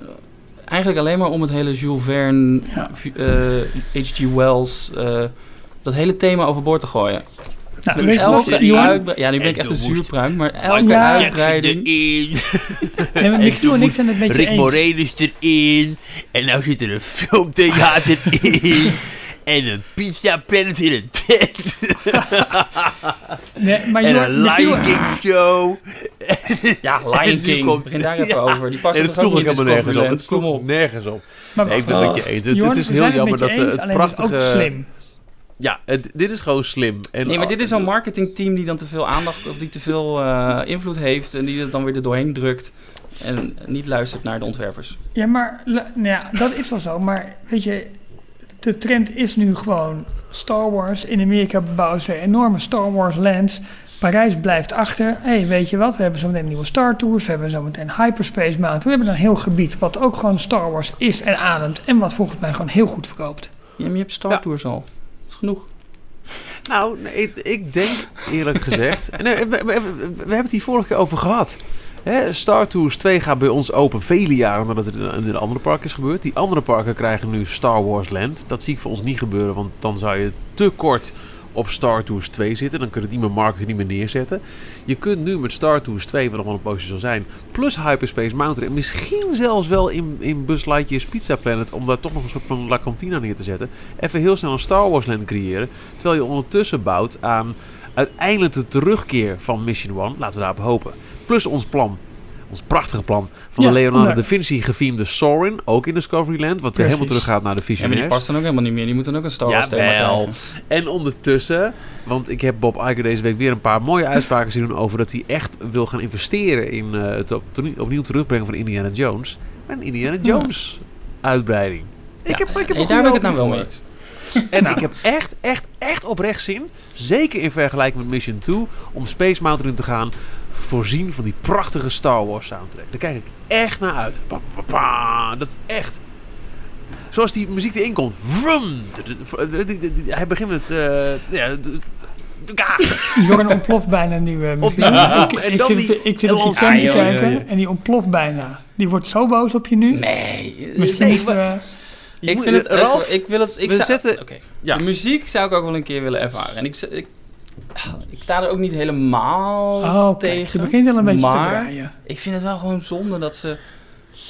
eigenlijk alleen maar om het hele Jules Verne, Ja. eh, H.G. Wells, eh, dat hele thema overboord te gooien. nou, Met weet je wat, elke Jorn? uitbre- ja, nu ben ik echt een zuurpruim, maar elke Ja. uitbreiding... *laughs* Nee, maar Michiel en ik zijn het Rick eens. Moranis erin. En nou zit er een filmtheater in. *laughs* En een pizza planet in een tent. Nee, maar En een Lion King show. Ja, Lion King, komt- begin daar even Ja. over. Die past En er het sloeg ook helemaal nergens op. Het Discoveryland? Kom sloeg op. nergens op. maar Nee, ik ben het met je eens. Het, Jorn, het is heel jammer dat je ze het het is prachtige... ook slim. Ja, het, dit is gewoon slim. En Nee, maar dit is zo'n marketingteam die dan te veel aandacht of die te veel eh, invloed heeft en die het dan weer er doorheen drukt en niet luistert naar de ontwerpers. Ja, maar nou ja, dat is wel zo. Maar weet je, de trend is nu gewoon Star Wars. In Amerika bouwen ze enorme Star Wars lands. Parijs blijft achter. Hé, hey, weet je wat? We hebben zo meteen nieuwe Star Tours. We hebben zo meteen Hyperspace Mountain. We hebben een heel gebied wat ook gewoon Star Wars is en ademt. En wat volgens mij gewoon heel goed verkoopt. Ja, maar je hebt Star Ja. Tours al. Dat is genoeg. Nou, nee, ik, ik denk eerlijk gezegd... *laughs* nee, we, we- we- we hebben het hier vorige keer over gehad. Star Tours 2 gaat bij ons open vele jaren nadat het in de andere parken is gebeurd. Die andere parken krijgen nu Star Wars Land. Dat zie ik voor ons niet gebeuren, want dan zou je te kort op Star Tours 2 zitten. Dan kun je het niet meer marketen, niet meer neerzetten. Je kunt nu met Star Tours 2, wat nog wel een poosje zal zijn, plus Hyperspace Mountain en misschien zelfs wel in, in Buzz Lightyear's Pizza Planet, om daar toch nog een soort van La Cantina neer te zetten, even heel snel een Star Wars Land creëren. Terwijl je ondertussen bouwt aan uiteindelijk de terugkeer van Mission 1. Laten we daarop hopen. Plus ons plan. Ons prachtige plan van Ja, de Leonardo ja. da Vinci gefilmde Sorin, ook in Discoveryland, wat weer helemaal teruggaat naar de Ja, maar die past dan ook helemaal niet meer. Die moeten ook een Star Wars thema Jawel. krijgen. En ondertussen, want ik heb Bob Iger deze week weer een paar mooie uitspraken zien doen over dat hij echt wil gaan investeren in eh, het op- opnieuw terugbrengen van Indiana Jones. Een Indiana Jones uitbreiding. Ik Ja, heb, ik heb daar ben ik het nou wel mee. En ik heb echt, echt, echt oprecht zin, zeker in vergelijking met Mission 2, om Space Mountain in te gaan voorzien van die prachtige Star Wars soundtrack. Daar kijk ik echt naar uit. Pa, pa, pa. Dat echt. Zoals die muziek erin komt. Vroom. Hij begint met... eh, ja, ah. Jorn ontploft bijna nu. eh, muziek. Ontploft. ik, En ik, dan zit, die op- ik zit op die cam te kijken en die ontploft bijna. Die wordt zo boos op je nu. Nee. Misschien Nee, moeten we... Je Ik vind het... Ralf, ik wil het... Ik we zou- zetten- Oké. Ja. De muziek zou ik ook wel een keer willen ervaren. En ik... ik ik sta er ook niet helemaal Oh, kijk, tegen. je begint al een beetje te maar- draaien. Ik vind het wel gewoon zonde dat ze...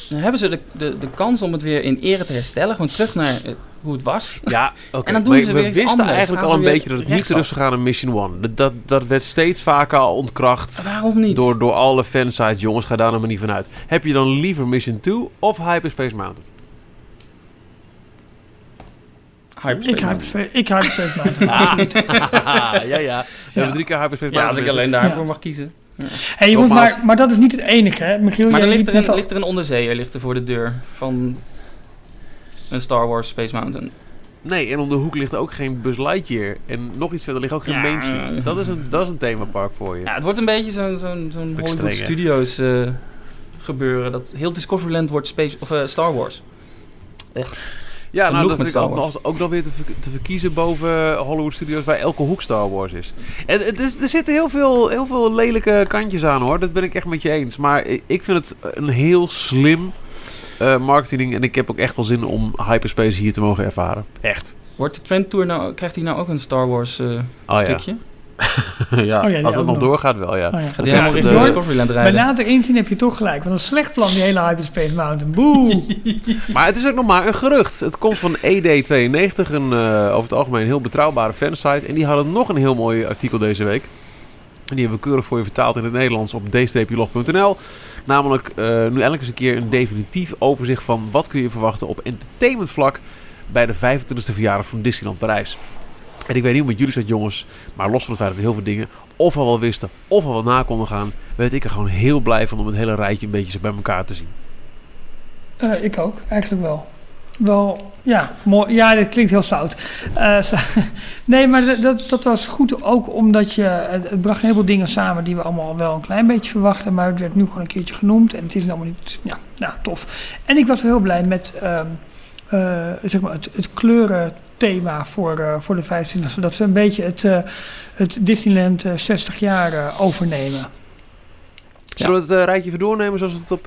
Dan hebben ze de, de, de kans om het weer in ere te herstellen. Gewoon terug naar eh, hoe het was. Ja, oké. En dan doen Maar ze we weer iets wisten anders. eigenlijk Gaan al een beetje dat het niet terug zou gaan naar Mission 1. Dat, dat, dat werd steeds vaker al ontkracht Waarom niet? door, door alle fansites. Jongens, ga daar nou maar niet vanuit. Heb je dan liever Mission 2 of Hyperspace Mountain? Hyperspace Ik Mountain. hyperspace, ik hyperspace Mountain. *laughs* *laughs* ja, ja. We hebben drie keer Hyperspace Ja, als Mountain. ik alleen daarvoor Ja. mag kiezen. Hey, je moet Nogmaals. maar, maar dat is niet het enige, hè? Michiel, Maar dan ligt er, een, al- ligt er een onderzeeër ligt er voor de deur van een Star Wars Space Mountain. Nee, en om de hoek ligt ook geen Buzz Lightyear. En nog iets verder ligt ook geen Ja. Main Street. Dat is een, dat is een themapark voor je. Ja, het wordt een beetje zo'n zo'n zo'n Hollywood? Studios eh, gebeuren. Dat heel Discoveryland wordt Space, of, eh, Star Wars. Ja, nou, dat met vind ik Star ook, Wars. nog- ook dan weer te, te verkiezen boven Hollywood Studios, waar elke hoek Star Wars is. En het is, er zitten heel veel, heel veel lelijke kantjes aan hoor, dat ben ik echt met je eens. Maar ik vind het een heel slim eh, marketing en ik heb ook echt wel zin om Hyperspace hier te mogen ervaren. Echt. Wordt de Trend Tour nou, krijgt hij nou ook een Star Wars eh, Oh stukje? ja. *laughs* ja, Oh ja, als het nog nog. doorgaat wel, ja. Oh, ja. Gaat hij Ja, de- Bij rijden? later inzien heb je toch gelijk. Want een slecht plan, die hele Hyperspace Mountain. Boe! *laughs* Maar het is ook nog maar een gerucht. Het komt van ED92, een eh, over het algemeen heel betrouwbare fansite. En die hadden nog een heel mooi artikel deze week. En die hebben we keurig voor je vertaald in het Nederlands op d-log.nl. Namelijk eh, nu eindelijk eens een keer een definitief overzicht van wat kun je verwachten op entertainmentvlak bij de 25e verjaardag van Disneyland Parijs. En ik weet niet hoe met jullie zat jongens, maar los van het feit dat we heel veel dingen of al wel wisten of al wel na konden gaan, werd ik er gewoon heel blij van om het hele rijtje een beetje bij elkaar te zien. Eh, ik ook, eigenlijk wel. Wel, ja, mooi. Ja, dit klinkt heel stout. Eh, *laughs* nee, maar dat- dat, was goed ook omdat je... Het, bracht een heleboel dingen samen die we allemaal wel een klein beetje verwachten. Maar het werd nu gewoon een keertje genoemd. En het is allemaal niet... Ja, nou, tof. En ik was wel heel blij met ehm, eh, zeg maar het, het kleurenthema voor, eh, voor de 25e. Dat ze een beetje het, eh, het Disneyland eh, 60 jaar eh, overnemen. Zullen we het rijtje even doornemen zoals we het op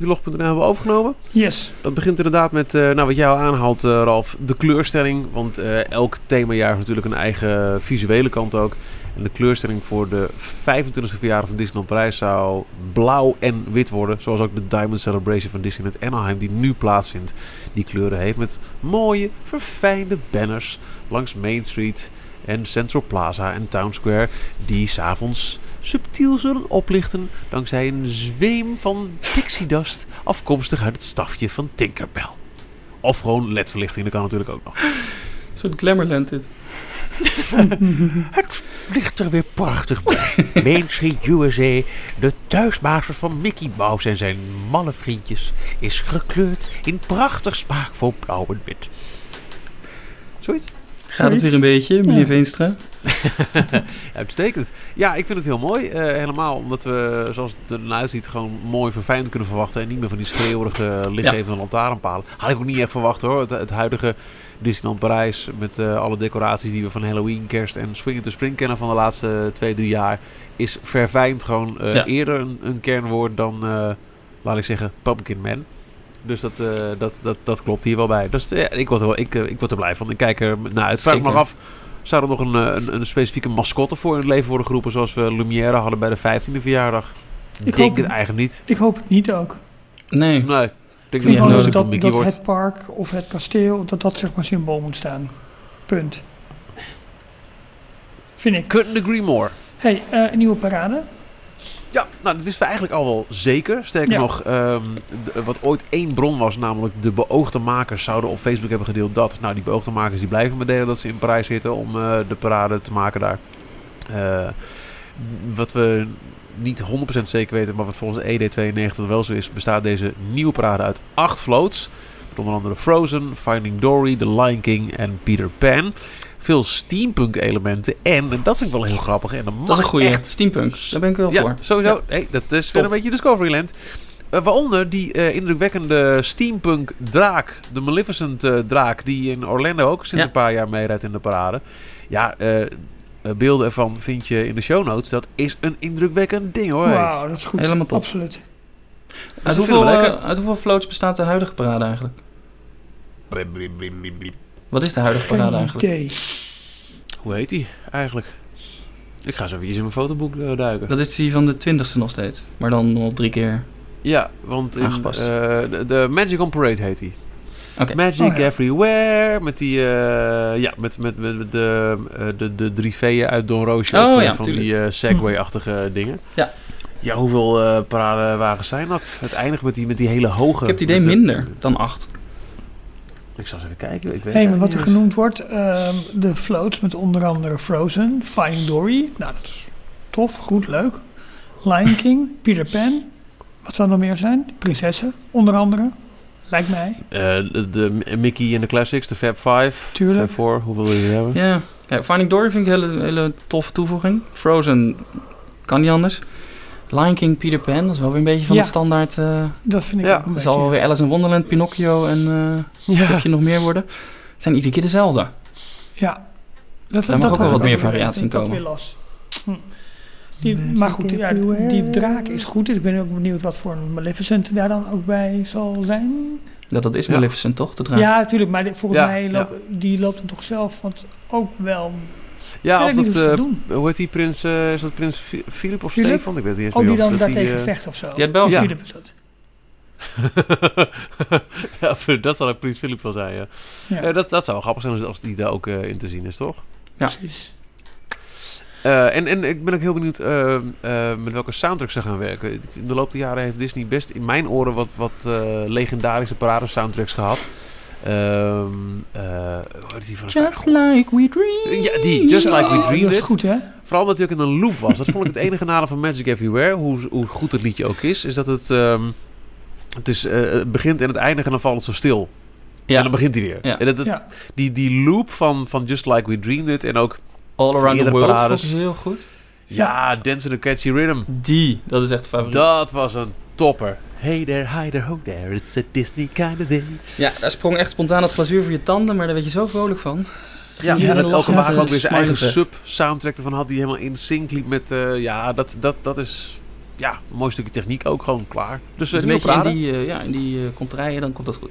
d-log.nl hebben overgenomen? Yes. Dat begint inderdaad met, nou wat jij al aanhaalt Ralf, de kleurstelling. Want elk themajaar heeft natuurlijk een eigen visuele kant ook. En de kleurstelling voor de 25e verjaardag van Disneyland Parijs zou blauw en wit worden. Zoals ook de Diamond Celebration van Disneyland Anaheim die nu plaatsvindt. Die kleuren heeft met mooie, verfijnde banners langs Main Street en Central Plaza en Town Square. Die s'avonds subtiel zullen oplichten dankzij een zweem van pixie dust afkomstig uit het stafje van Tinkerbell. Of gewoon ledverlichting, dat kan natuurlijk ook nog. Soort Glamourland dit. *laughs* Het ligt er weer prachtig bij. Main Street USA, de thuisbasis van Mickey Mouse en zijn malle vriendjes, is gekleurd in prachtig smaakvol blauw en wit. Zoiets? Gaat het weer een beetje, meneer Ja. Veenstra? *laughs* Uitstekend. Ja, ik vind het heel mooi. eh, helemaal omdat we, zoals het eruit ziet, gewoon mooi verfijnd kunnen verwachten. En niet meer van die schreeuwerige lichtgevende lantaarnpalen. Had ik ook niet echt verwacht hoor. Het, het huidige Disneyland Parijs met eh, alle decoraties die we van Halloween, kerst en Swing to Spring kennen van de laatste twee, drie jaar. Is verfijnd gewoon eh, Ja. eerder een, een kernwoord dan, eh, laat ik zeggen, Pumpkin Man. Dus dat, eh, dat, dat, dat klopt hier wel bij. Dus ja, ik, word er, wel- ik, ik word er blij van. Ik kijk er naar uit. Vraag ik me af, zou er nog een, een, een specifieke mascotte voor in het leven worden geroepen... zoals we Lumière hadden bij de 15e verjaardag? Ik denk hoop het. eigenlijk niet. Ik hoop het niet ook. Nee. Nee, ik vind gewoon dat, dat, het park of het kasteel, dat dat zeg maar symbool moet staan. Punt. Vind ik. Couldn't agree more. hey, eh, een nieuwe parade. Ja, nou, dat wisten we eigenlijk al wel zeker. Sterker Ja. nog, ehm, wat ooit één bron was, namelijk de beoogde makers zouden op Facebook hebben gedeeld dat. Nou, die beoogde makers die blijven mededelen dat ze in Parijs zitten om eh, de parade te maken daar. Eh, wat we niet 100% zeker weten, maar wat volgens de ED92 wel zo is, bestaat deze nieuwe parade uit acht floats. met onder andere Frozen, Finding Dory, The Lion King en Peter Pan. Veel steampunk elementen en, en dat vind ik wel heel grappig. En dat, Dat is een goede echt steampunk. Daar ben ik wel ja, voor. sowieso. Ja. Hey, dat is Top. weer een beetje Discoveryland. Eh, waaronder die eh, indrukwekkende steampunk draak. De Maleficent eh, draak. Die in Orlando ook sinds Ja. een paar jaar meerijdt in de parade. Ja, beelden ervan vind je in de show notes. Dat is een indrukwekkend ding hoor. Wauw, dat is goed. Helemaal top. Absoluut. Uit hoeveel, eh, uit hoeveel floats bestaat de huidige parade eigenlijk? Wat is de huidige parade eigenlijk? idee. Hoe heet die eigenlijk? Ik ga eens even in mijn fotoboek eh, duiken. Dat is die van de twintigste nog steeds. Maar dan nog drie keer. Ja, want in, eh, de, de Magic on Parade heet die. Oké. Magic Oh, ja. Everywhere. Met die, eh, ja, met, met, met, met de, eh, de, de drie V'en uit Don Roosje. Oh, op, eh, ja, van tuurlijk. die eh, Segway-achtige dingen. Ja. Ja, hoeveel eh paradewagens zijn dat? Het eindigt met die, met die hele hoge... Ik heb het idee de- minder dan acht. Ik zal eens even kijken. Ik weet Hé, maar wat er genoemd wordt, ehm, de floats met onder andere Frozen, Finding Dory. Nou, dat is tof, goed, leuk. Lion King, Peter Pan. Wat zou er nog meer zijn? Prinsessen, onder andere. Lijkt mij. Eh, de, de Mickey en de Classics, de Fab Five. Tuurlijk. Fab Four, hoeveel wil je hebben? Ja. ja. Finding Dory vind ik een hele, hele toffe toevoeging. Frozen kan niet anders. Lion King, Peter Pan, dat is wel weer een beetje van Ja. de standaard. eh Dat vind ik Ja, ook een dat zal wel beetje. weer Alice in Wonderland, Pinocchio en eh Ja. heb je nog meer worden. Het zijn iedere keer dezelfde. Ja. Dat, Daar mag ook wel wat meer variatie in dat komen. Hm. Die, maar goed, ja, die draak is goed. Dus ik ben ook benieuwd wat voor een Maleficent daar dan ook bij zal zijn. Dat, dat is Ja. Maleficent toch? De draak? Ja, natuurlijk. Maar volgens Ja, mij ja. loopt, die loopt hem toch zelf. Want ook wel. Ja, of niet dat... eh, doen. hoe heet die prins? eh, is dat prins Philip of Philip? Stefan? Ik weet het niet eens Oh, die dan dat daartegen eh, vecht of zo. Die België. Ja. Philip is dat. *laughs* ja, dat zal ook Prins Philip wel zijn, ja. Ja, Eh, dat, dat zou wel grappig zijn als- als die daar ook eh, in te zien is, toch? Ja. precies. Eh, en, en ik ben ook heel benieuwd eh, eh, met welke soundtrack ze gaan werken. In de loop der jaren heeft Disney best in mijn oren wat, wat eh, legendarische parade soundtracks gehad. Ehm eh, hoe heet die van Just like we dream. Ja, die, Just Like We Zo, Dreamed Dat is goed, hè? Vooral omdat hij ook in een loop was. Dat vond ik het enige nadeel van Magic Everywhere. Hoe, hoe goed het liedje ook is. Is dat het... ehm, het, is, eh, het begint en het eindigt en dan valt het zo stil. En dan begint hij weer. Ja. En dat, dat- Ja. die, die loop van, van Just Like We Dreamed It. En ook, All Around the World parades. vond ik heel goed. ja, Dance in a Catchy Rhythm. Die, dat is echt de favoriet. Dat was een topper. Hey there, hi there, ho there. It's a Disney kind of day. Ja, daar sprong echt spontaan het glazuur voor je tanden, maar daar werd je zo vrolijk van. Ja, Ja, en dat elke wagen ook weer zijn eigen sub-soundtrack ervan had. Die helemaal in sync liep met... eh, ja, dat, dat, dat is... Ja, een mooi stukje techniek ook gewoon klaar. Dus, Dus eh, een beetje in die, eh, ja, in die contraien, dan komt dat goed.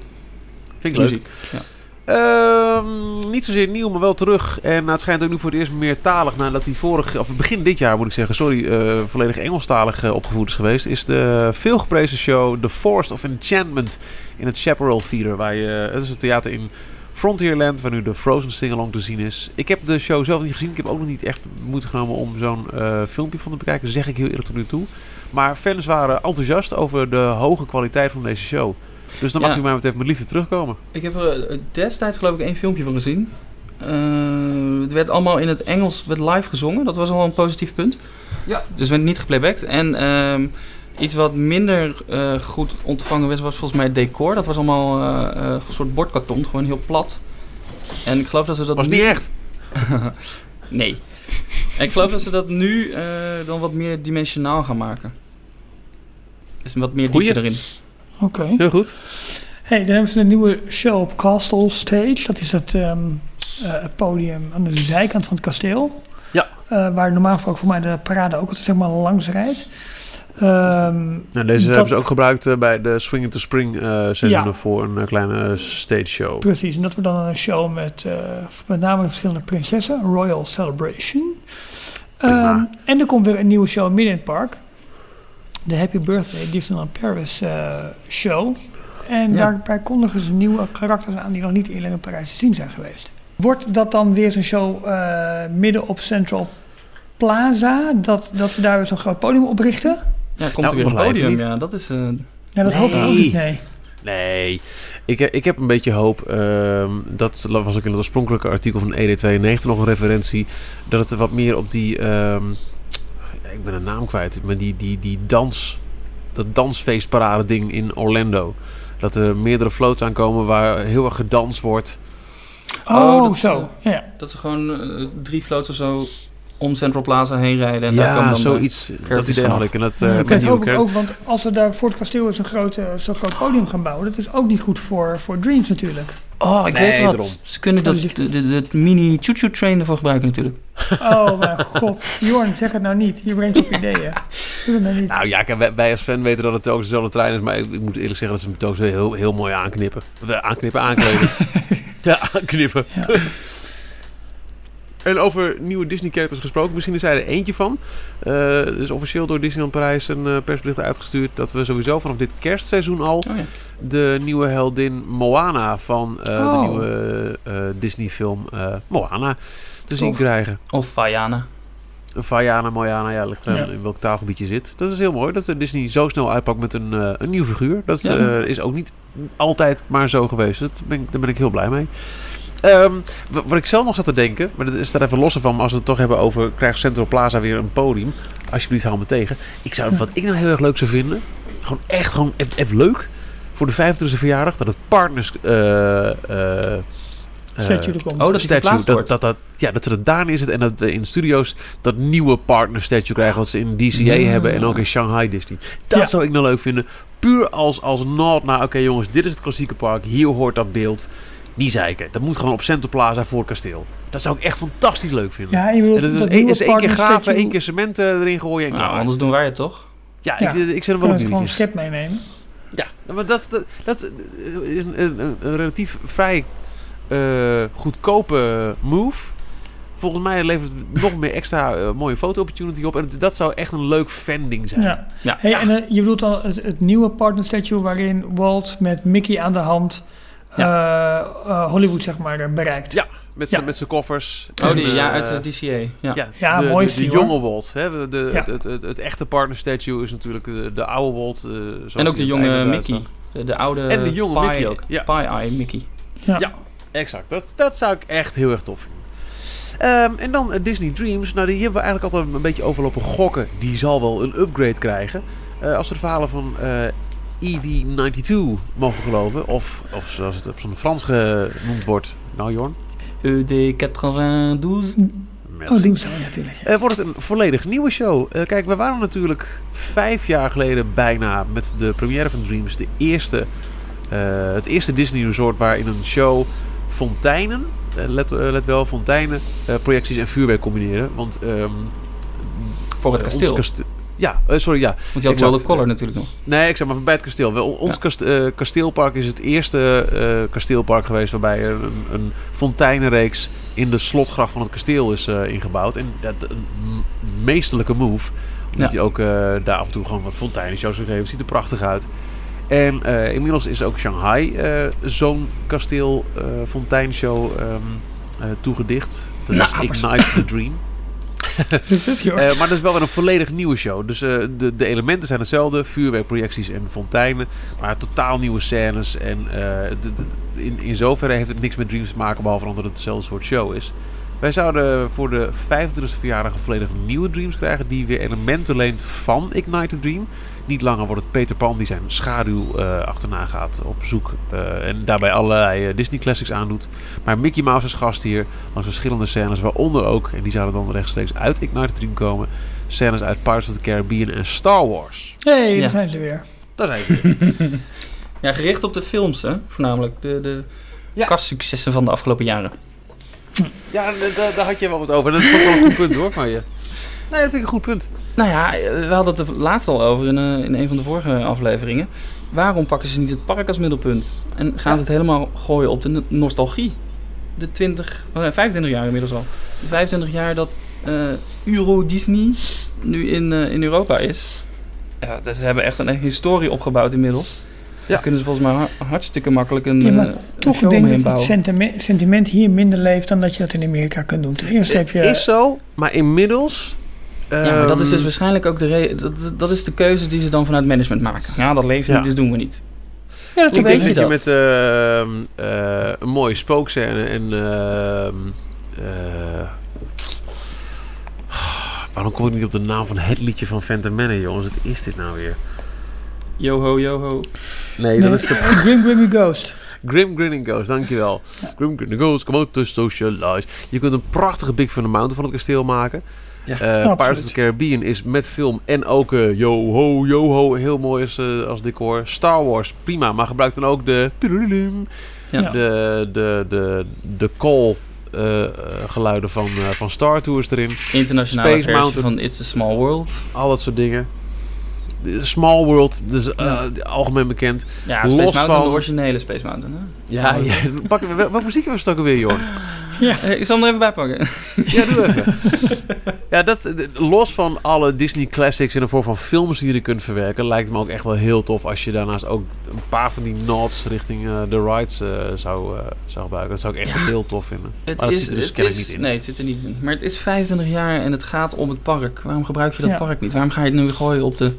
Vind ik leuk. Muziek. Ja. Ehm, niet zozeer nieuw, maar wel terug. En nou, het schijnt ook nu voor het eerst meertalig nadat hij vorig, of begin dit jaar moet ik zeggen, sorry, eh, volledig Engelstalig eh, opgevoerd is geweest. Is de veelgeprezen show The Forest of Enchantment in het Chaparral Theater. Je, het is een theater in Frontierland, waar nu de Frozen Sing-Along te zien is. Ik heb de show zelf niet gezien. Ik heb ook nog niet echt moeite genomen om zo'n eh, filmpje van te bekijken. Zeg ik heel eerlijk tot nu toe. Maar fans waren enthousiast over de hoge kwaliteit van deze show. Dus dan mag Ja. u mij wat even met liefde terugkomen. Ik heb er eh, destijds geloof ik één filmpje van gezien. Eh, het werd allemaal in het Engels werd live gezongen. Dat was al een positief punt. Ja. Dus werd niet geplaybacked. En ehm, iets wat minder eh, goed ontvangen was, was volgens mij het decor. Dat was allemaal eh, eh, een soort bordkarton, gewoon heel plat. En ik geloof dat ze dat was niet echt. *laughs* nee. En ik geloof dat ze dat nu eh, dan wat meer dimensionaal gaan maken. Dus wat meer Goeie. diepte erin. Oké. Heel goed. Hey, dan hebben ze een nieuwe show op Castle Stage. Dat is het, ehm, eh, het podium aan de zijkant van het kasteel. Ja. Eh, waar normaal gesproken voor mij de parade ook altijd zeg maar langs rijdt. Ehm, Nou, deze Dat- hebben ze ook gebruikt eh, bij de Swing into Spring eh seizoenen Ja. voor een kleine stage show. precies, en dat wordt dan een show met eh, met name verschillende prinsessen. Royal Celebration. Ehm, en er komt weer een nieuwe show midden in het park. De Happy Birthday Disneyland Paris eh, show. En Ja. daarbij kondigen ze nieuwe karakters aan die nog niet eerder in Parijs te zien zijn geweest. Wordt dat dan weer zo'n show eh, midden op Central Plaza? Dat, dat we daar weer zo'n groot podium oprichten? Ja, komt Nou, er weer een podium. niet. Ja, dat is... eh, Ja, dat hoop ik ook Nee. niet, nee. Nee, ik, ik heb een beetje hoop. ehm, dat was ook in het oorspronkelijke artikel van ED92 nog een referentie. Dat het wat meer op die. ehm, ik ben een naam kwijt. Maar die, die, die dans. Dat dansfeestparade ding in Orlando. Dat er meerdere floats aankomen waar heel erg gedanst wordt. Oh, Oh, dat is, zo. Ja. Dat ze gewoon eh, drie floats of zo om Central Plaza heen rijden. En daar ja, komen dan zoiets. Dat idee had vanaf. ik. En dat, Ja, eh, met ook, ook, want als we daar voor het kasteel zo'n groot, zo'n groot podium gaan bouwen, dat is ook niet goed voor, voor Dreams natuurlijk. Oh, ik Nee, weet wat. daarom. Ze kunnen dat, Dat de mini choo-choo train ervoor gebruiken natuurlijk. Oh mijn *laughs* god. Jorn, zeg het nou niet. Je brengt op ideeën. Doe het nou niet. Nou ja, kijk, wij, als fan weten dat het ook dezelfde trein is. Maar ik, ik moet eerlijk zeggen dat ze hem telkens weer heel, heel mooi aanknippen. Eh, Aanknippen, aankleden. *laughs* ja, aanknippen. Ja. En over nieuwe Disney-characters gesproken, misschien is hij er eentje van. Eh, er is officieel door Disneyland Parijs een eh, persbericht uitgestuurd dat we sowieso vanaf dit kerstseizoen al Oh ja. de nieuwe heldin Moana van eh, Oh. de nieuwe eh, Disney-film Moana te zien krijgen. Of Vajana. Vajana, Moana, ja, ligt eraan Ja. in welk taalgebied je zit. Dat is heel mooi dat eh, Disney zo snel uitpakt met een, een nieuw figuur. Dat Ja. is ook niet altijd maar zo geweest. Dat ben ik, daar ben ik heel blij mee. Ehm, wa- wat ik zelf nog zat te denken, maar dat is daar even los van, maar als we het toch hebben over krijgt Central Plaza weer een podium. Alsjeblieft, hou me tegen. Ik zou, *laughs* wat ik nou heel erg leuk zou vinden, gewoon echt gewoon even, even leuk, voor de 25e verjaardag, dat het partners... eh, eh, eh, Statue er komt. Oh, dat statue, dat, dat, dat, ja, dat ze dat daar neerzetten en dat we in studio's dat nieuwe partner statue krijgen wat ze in DCA hebben en ook in Shanghai Disney. Dat Ja. zou ik nou leuk vinden. Puur als, als nod naar, oké jongens, dit is het klassieke park, hier hoort dat beeld. Niet zeiken. Dat moet gewoon op Central Plaza voor het kasteel. Dat zou ik echt fantastisch leuk vinden. Ja, je bedoelt en dat is, dat één- nieuwe is één keer graven, statue- één keer cement eh, erin gooien en Nou, klaar. anders doen wij het toch? Ja, Ja. ik, ik zet hem wel op gewoon een schep meenemen? Ja, maar dat, dat, dat is een, een, een- een relatief vrij eh, goedkope move. Volgens mij levert het nog meer extra eh, mooie foto-opportunity op. En dat zou echt een leuk vending zijn. Ja. Ja. Hey, En eh, je bedoelt dan het, het nieuwe partner statue waarin Walt met Mickey aan de hand eh, eh, Hollywood zeg maar bereikt. Ja, Met zijn met zijn koffers. Oh, die, ja, uit de DCA. Ja. Ja, Ja, de, mooi de, de jonge hoor. Walt. Hè? De, de, Ja. het, het, het, het echte partner statue is natuurlijk de, de oude Walt. eh, zoals En ook de jonge Mickey. De, de oude En de jonge pie, Mickey ook, ja. Pie-eye Mickey. Ja. Exact. Dat, dat zou ik echt heel erg tof vinden. Ehm, en dan eh, Disney Dreams. Nou, die hebben we eigenlijk altijd een beetje overlopen gokken. Die zal wel een upgrade krijgen. Eh, als we de verhalen van eh EV92 mogen geloven. Of, of zoals het op zo'n Frans genoemd wordt. Nou, Jorn? ED92. Met- Oh, zo natuurlijk. Eh, wordt het een volledig nieuwe show. Eh, kijk, we waren natuurlijk vijf jaar geleden bijna met de première van Dreams de eerste, eh, het eerste Disney Resort waar in een show fonteinen, let, eh, let wel, fonteinen, eh, projecties en vuurwerk combineren. Want ehm, Voor het eh, kasteel. kaste- ja, eh, sorry, ja. Want je had wel de color natuurlijk nog. Nee, ik zeg maar bij het kasteel. Wel, ons Ja. eh, kasteelpark is het eerste eh, kasteelpark geweest waarbij een, een fonteinenreeks in de slotgracht van het kasteel is eh, ingebouwd. En dat een m- meesterlijke move. Omdat Ja. je ook eh, daar af en toe gewoon wat fonteinenshows gegeven. Ziet er prachtig uit. En eh, inmiddels is ook Shanghai eh, zo'n kasteel eh fonteinshow ehm, eh, toegedicht. Dat Nou, is Ignite the *laughs* Dream. Maar dat is wel weer een volledig nieuwe show. Dus eh, de, de elementen zijn hetzelfde. Vuurwerkprojecties en fonteinen. Maar totaal nieuwe scènes. En eh, de- de- in, in zoverre heeft het niks met Dreams te maken. Behalve omdat het hetzelfde soort show is. Wij zouden voor de 25e verjaardag een volledig nieuwe Dreams krijgen. Die weer elementen leent van Ignite the Dream. Niet langer wordt het Peter Pan die zijn schaduw eh, achterna gaat op zoek. eh, en daarbij allerlei eh, Disney classics aandoet. Maar Mickey Mouse is gast hier. Langs verschillende scènes. Waaronder ook, en die zouden dan rechtstreeks uit Ignite the Dream komen. Scènes uit Pirates of the Caribbean en Star Wars. hey, Ja. daar zijn ze weer. Daar zijn ze *laughs* weer. Ja, gericht op de films, hè? Voornamelijk de, de Ja. kastsuccessen van de afgelopen jaren. Ja, da- da- daar had je wel wat over. Dat ik wel een goed punt hoor van je. Nee, dat vind ik een goed punt. Nou ja, we hadden het er laatst al over in, eh, in een van de vorige afleveringen. Waarom pakken ze niet het park als middelpunt? En gaan ze het helemaal gooien op de no- nostalgie? De 20, oh nee, 25 jaar inmiddels al. De 25 jaar dat eh, Euro Disney nu in, eh, in Europa is. Ja, ze hebben echt een historie opgebouwd inmiddels. Ja. Daar kunnen ze volgens mij ha- hartstikke makkelijk een, Ja, maar eh, een Toch show denk ik dat het sentiment, sentiment hier minder leeft dan dat je dat in Amerika kunt doen. Ten eerste heb je... Is zo, maar inmiddels... Ja, maar dat is dus ehm, waarschijnlijk ook de re- dat, dat is de keuze die ze dan vanuit management maken. Ja, dat leeft Ja. niet, dus doen we niet. ja, dat Ik weet denk dat je met ehm, eh, een mooie spookscène en... ehm, eh, *sighs* waarom kom ik niet op de naam van het liedje van Phantom Manor, jongens? Wat is dit nou weer? Yo-ho, yo-ho. Nee, Nee, dat is de *laughs* Grim Grimmy Ghost. Grim Grinning Ghost, dankjewel. Grim Grinning Ghost, come out to socialize. Je kunt een prachtige Big Thunder Mountain van het kasteel maken. Ja, Eh, Pirates of the Caribbean is met film en ook eh, yo ho yo ho heel mooi als, eh, als decor. Star Wars prima, maar gebruik dan ook de Ja. Ja. de de de de call geluiden van, eh, van Star Tours erin. Internationale Space versie Mountain. van It's a Small World. Al dat soort dingen. Small World, dus eh, algemeen bekend. Ja, Los Space Mountain, van- de originele Space Mountain. Hè? Ja, ja. *laughs* Pak, wel- welke muziek was het ook alweer, joh? *laughs* Eh, Ik zal hem er even bij pakken. *laughs* Ja, doe even. ja, dat, los van alle Disney classics in de vorm van films die je kunt verwerken, lijkt het me ook echt wel heel tof als je daarnaast ook een paar van die nods richting eh, de rides eh, zou, zou gebruiken. Dat zou ik echt Ja. heel tof vinden. Het Maar dat is, zit er dus kennelijk is, niet in. Nee, het zit er niet in. Maar het is 25 jaar en het gaat om het park. Waarom gebruik je dat Ja. park niet? Waarom ga je het nu gooien op de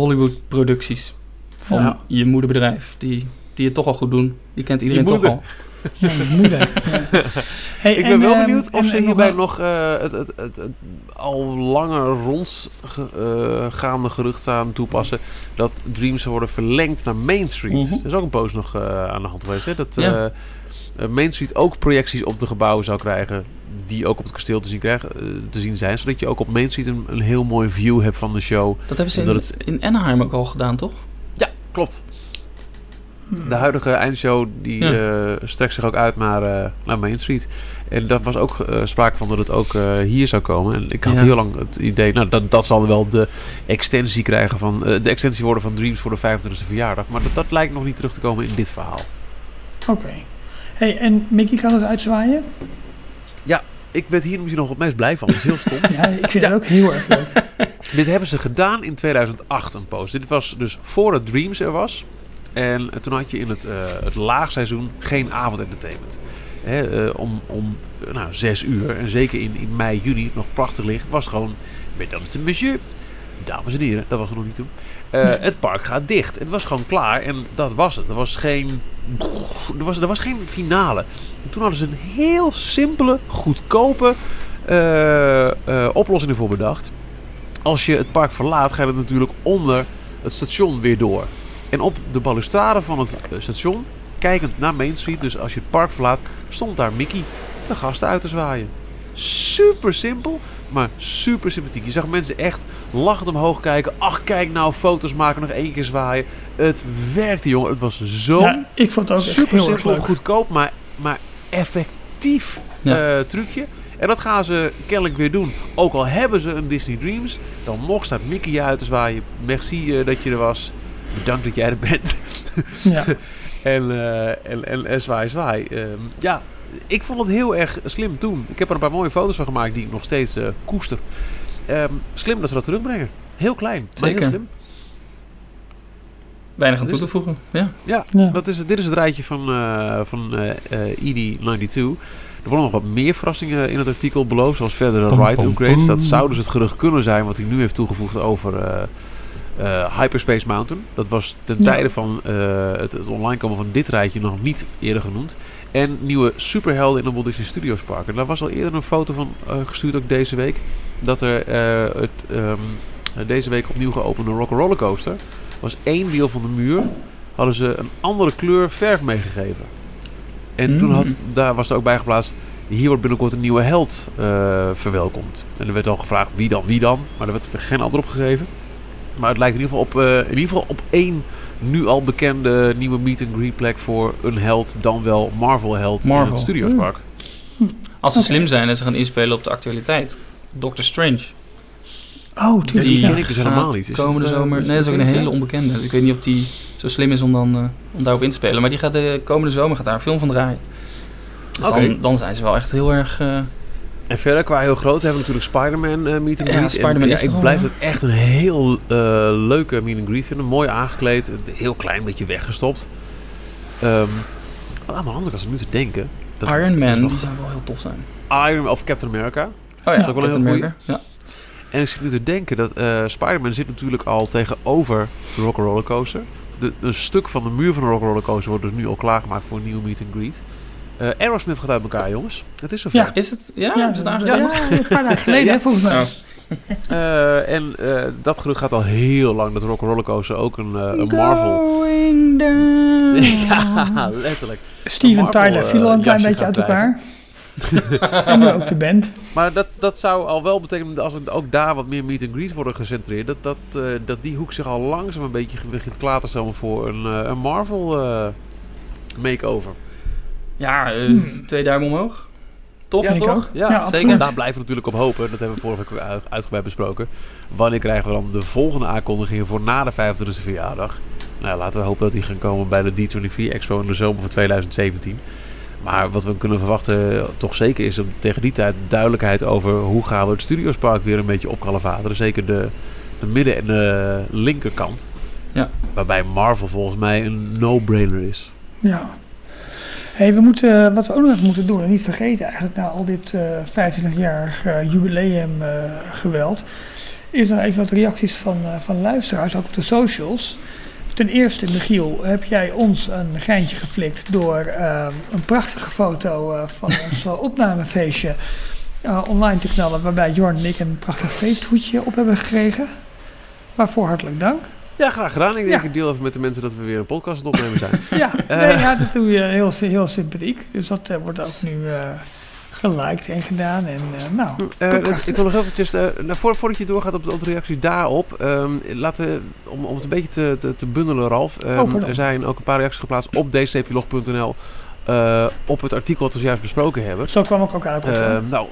Hollywood-producties van Ja. je moederbedrijf? Die, die het toch al goed doen. Die kent iedereen toch al. Ja, moeder. *laughs* Ja. Hey, Ik en, ben wel ehm, benieuwd of en- ze hierbij nog eh, het, het, het, het al langer rondgaande gerucht aan toepassen. Dat Dreams zou worden verlengd naar Main Street. Mhm. Er is ook een post nog eh, aan de hand geweest. Hè? Dat Ja. Eh, Main Street ook projecties op de gebouwen zou krijgen. Die ook op het kasteel te zien, krijgen, eh, te zien zijn. Zodat je ook op Main Street een, een heel mooi view hebt van de show. Dat hebben ze in, het- in Anaheim ook al gedaan, toch? Klopt. De huidige eindshow die eh, strekt zich ook uit naar, naar Main Street. En daar was ook sprake van dat het ook hier zou komen. En ik had Ja. heel lang het idee, nou dat, dat zal wel de extensie krijgen van, de extensie worden van Dreams voor de 25e verjaardag. Maar dat, dat lijkt nog niet terug te komen in dit verhaal. Oké. Hey, en Mickey kan het uitzwaaien? Ik werd hier misschien nog het meest blij van. Dat is heel stom. *laughs* Ja, ik vind het ook heel erg leuk. *laughs* Dit hebben ze gedaan in 2008 een post. Dit was dus voor het Dreams er was. En toen had je in het, eh, het laagseizoen geen avondentertainment. Hè, eh, om om eh, nou, zes uur, en zeker in, in mei, juni, nog prachtig licht, was gewoon... Mesdames en monsieur, dames en heren, dat was er nog niet toen. Eh, Nee. Het park gaat dicht. Het was gewoon klaar en dat was het. Er was geen, er was, er was geen finale. En toen hadden ze een heel simpele, goedkope eh, eh, oplossing ervoor bedacht als je het park verlaat, gaat het natuurlijk onder het station weer door. En op de balustrade van het station, kijkend naar Main Street, dus als je het park verlaat, stond daar Mickey de gasten uit te zwaaien. Super simpel, maar super sympathiek. Je zag mensen echt lachend omhoog kijken. Ach, kijk nou, foto's maken, nog één keer zwaaien. Het werkte, jongen. Het was zo Ja, ik vond het ook super heel simpel, leuk. goedkoop, maar, maar effectief Ja. eh, trucje. En dat gaan ze kennelijk weer doen. Ook al hebben ze een Disney Dreams, dan nog staat Mickey je uit te zwaaien. Merci eh, dat je er was. Bedankt dat jij er bent. Ja. *laughs* en, eh, en, en, en zwaai, zwaai. Ehm, ja, ik vond het heel erg slim toen. Ik heb er een paar mooie foto's van gemaakt die ik nog steeds eh, koester. Ehm, slim dat ze dat terugbrengen. Heel klein, maar Zeker. heel slim. Weinig aan toe Dus- te voegen. Ja. Ja, Ja. dat is, dit is het rijtje van, eh van eh eh, ED92. Er worden nog wat meer verrassingen in het artikel beloofd, zoals verdere ride upgrades. Dat zou dus het gerucht kunnen zijn wat hij nu heeft toegevoegd over eh, eh, Hyperspace Mountain. Dat was ten Ja. tijde van eh, het, het online komen van dit rijtje nog niet eerder genoemd. En nieuwe superhelden in de Walt Disney Studios Park. En daar was al eerder een foto van eh, gestuurd, ook deze week. Dat er eh, het, ehm, deze week opnieuw geopende Rock'n'Roller Coaster was één deel van de muur hadden ze een andere kleur verf meegegeven. En toen had, Mm. daar was er ook bij geplaatst, hier wordt binnenkort een nieuwe held eh, verwelkomd. En er werd al gevraagd wie dan, wie dan, maar er werd geen antwoord op gegeven. Maar het lijkt in ieder geval op, in ieder geval op één nu al bekende nieuwe meet and greet plek voor een held, dan wel Marvel held in Marvel. het Studiospark. Als ze slim zijn en ze gaan inspelen op de actualiteit. Doctor Strange. Oh, tuurlijk. Die ja. ken ik dus helemaal niet. Is komende eh, zomer. is Nee, dat is ook een hele onbekende. Dus ik weet niet of die zo slim is om, dan, eh, om daarop in te spelen. Maar die gaat de komende zomer gaat daar een film van draaien. Dus dan, dan zijn ze wel echt heel erg... eh, En verder qua heel groot hebben we natuurlijk Spider-Man eh meet and Ja, greet. En, Spider-Man ja, is ik blijf het echt een heel eh, leuke meet and greet vinden. Mooi aangekleed, een heel klein beetje weggestopt. Ehm aan de andere kant, als ik nu te denken... dat- Iron dat Man, die zou wel heel tof zijn. Iron of Captain America. Oh is ook wel Captain heel America. Ja. En ik zit nu te denken dat eh Spider-Man zit natuurlijk al tegenover de Rock'n'Roller Coaster. De, een stuk van de muur van de Rock'n'Roller Coaster wordt dus nu al klaargemaakt voor een nieuwe meet and greet. Eh Aerosmith gaat uit elkaar, jongens. Het is zover. Ja. Is het? Ja, Ja, hebben ze het ja, aangekondigd? een paar dagen geleden, Ja. hè, volgens mij. Oh. Eh, en eh, dat gerucht gaat al heel lang. Dat Rock Rollercoaster ook een, eh, een Marvel... Going *laughs* down. ja, letterlijk. Steven Marvel, Tyler viel al een klein beetje uit elkaar. *laughs* en ook de band. Maar dat, dat zou al wel betekenen dat als we ook daar wat meer meet and greets worden gecentreerd, dat, dat, eh, dat die hoek zich al langzaam een beetje begint klaar te stellen voor een, eh, een Marvel eh, makeover. Ja, eh, twee duimen omhoog. Tof, ik toch? Ja, Ja, zeker. absoluut. Daar blijven we natuurlijk op hopen. Dat hebben we vorige week uit- uitgebreid besproken. Wanneer krijgen we dan de volgende aankondigingen voor na de 25e verjaardag? Nou, laten we hopen dat die gaan komen bij de D23 Expo in de zomer van 2017. Maar wat we kunnen verwachten, eh, toch zeker, is om tegen die tijd duidelijkheid over hoe gaan we het Studiospark weer een beetje opkalfateren. Zeker de, de midden- en de linkerkant. Ja. Waarbij Marvel volgens mij een no-brainer is. Ja. Hey, we moeten, wat we ook nog moeten doen, en niet vergeten eigenlijk na al dit eh 25-jarig eh, jubileum eh, geweld, is nog even wat reacties van, eh, van luisteraars, ook op de socials. Ten eerste, Michiel, heb jij ons een geintje geflikt door eh, een prachtige foto eh, van *laughs* ons eh, opnamefeestje eh, online te knallen, waarbij Jorn en ik een prachtig feesthoedje op hebben gekregen. Waarvoor hartelijk dank. Ja, graag gedaan. Ik denk dat ik deel even met de mensen dat we weer een podcast aan het opnemen zijn. *laughs* Ja, Eh. nee, ja dat doe je heel, heel sympathiek. Dus dat eh, wordt ook nu eh geliked en gedaan. En nou, ik wil nog eventjes, nou, voor, voordat je doorgaat op de, op de reactie daarop, ehm, laten we, om, om het een beetje te, te, te bundelen, Ralf. ehm, Oh, er zijn ook een paar reacties geplaatst op dcplog.nl op het artikel wat we zojuist besproken hebben. zo kwam ik ook uit. op, Ehm, nou,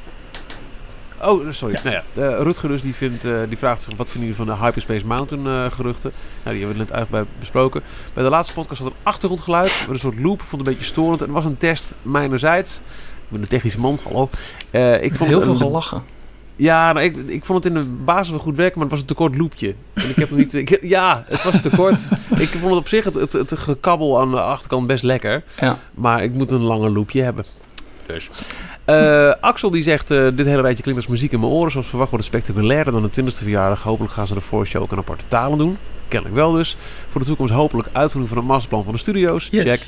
oh, sorry. Ja. Nou ja, eh, Rutger dus, die, vindt, eh, die vraagt zich, wat vinden jullie van de Hyperspace Mountain eh, geruchten? Nou, die hebben we net uitgebreid besproken. Bij de laatste podcast had een achtergrondgeluid, met een soort loop, vond het een beetje storend. En het was een test mijnerzijds. Ik ben een technische man, hallo. Eh, ik vond heel het veel een- gelachen. ja, nou, ik, ik vond het in de basis wel goed werken, maar het was een te kort loopje. En ik heb nog niet... ik- ja, het was te kort. *laughs* ik vond het op zich, het, het, het gekabbel aan de achterkant best lekker. Ja. Maar ik moet een langer loopje hebben. Dus. Eh, Axel die zegt, eh, dit hele rijtje klinkt als muziek in mijn oren. Zoals verwacht wordt het spectaculairder dan de 20e verjaardag. Hopelijk gaan ze de voorshow ook in aparte talen doen. Kennelijk wel dus. Voor de toekomst hopelijk uitvoering van het masterplan van de studio's. Yes. Check.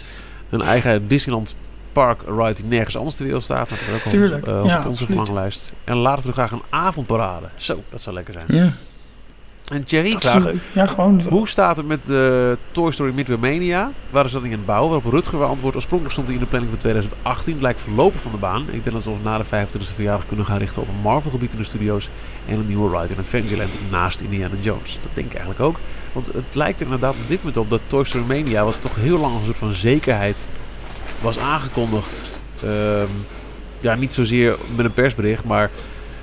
Een eigen Disneyland Park ride die nergens anders ter wereld staat. Dat is ook al Tuurlijk. eh, op Ja, onze verlanglijst. En later we graag een avondparade. Zo, dat zou lekker zijn. Ja. En leuk. Ja, gewoon. hoe staat het met de Toy Story Midway Mania? Waar is dat in het bouwen? Waarop Rutger weer antwoordt, oorspronkelijk stond hij in de planning van 2018. Lijkt verlopen van de baan. Ik denk dat we ons na de 25e verjaardag kunnen gaan richten op een Marvel gebied in de studio's. En een nieuwe ride in Adventureland naast Indiana Jones. Dat denk ik eigenlijk ook. Want het lijkt er inderdaad op dit moment op dat Toy Story Mania, wat toch heel lang als een soort van zekerheid was aangekondigd. Ehm, ja, niet zozeer met een persbericht, maar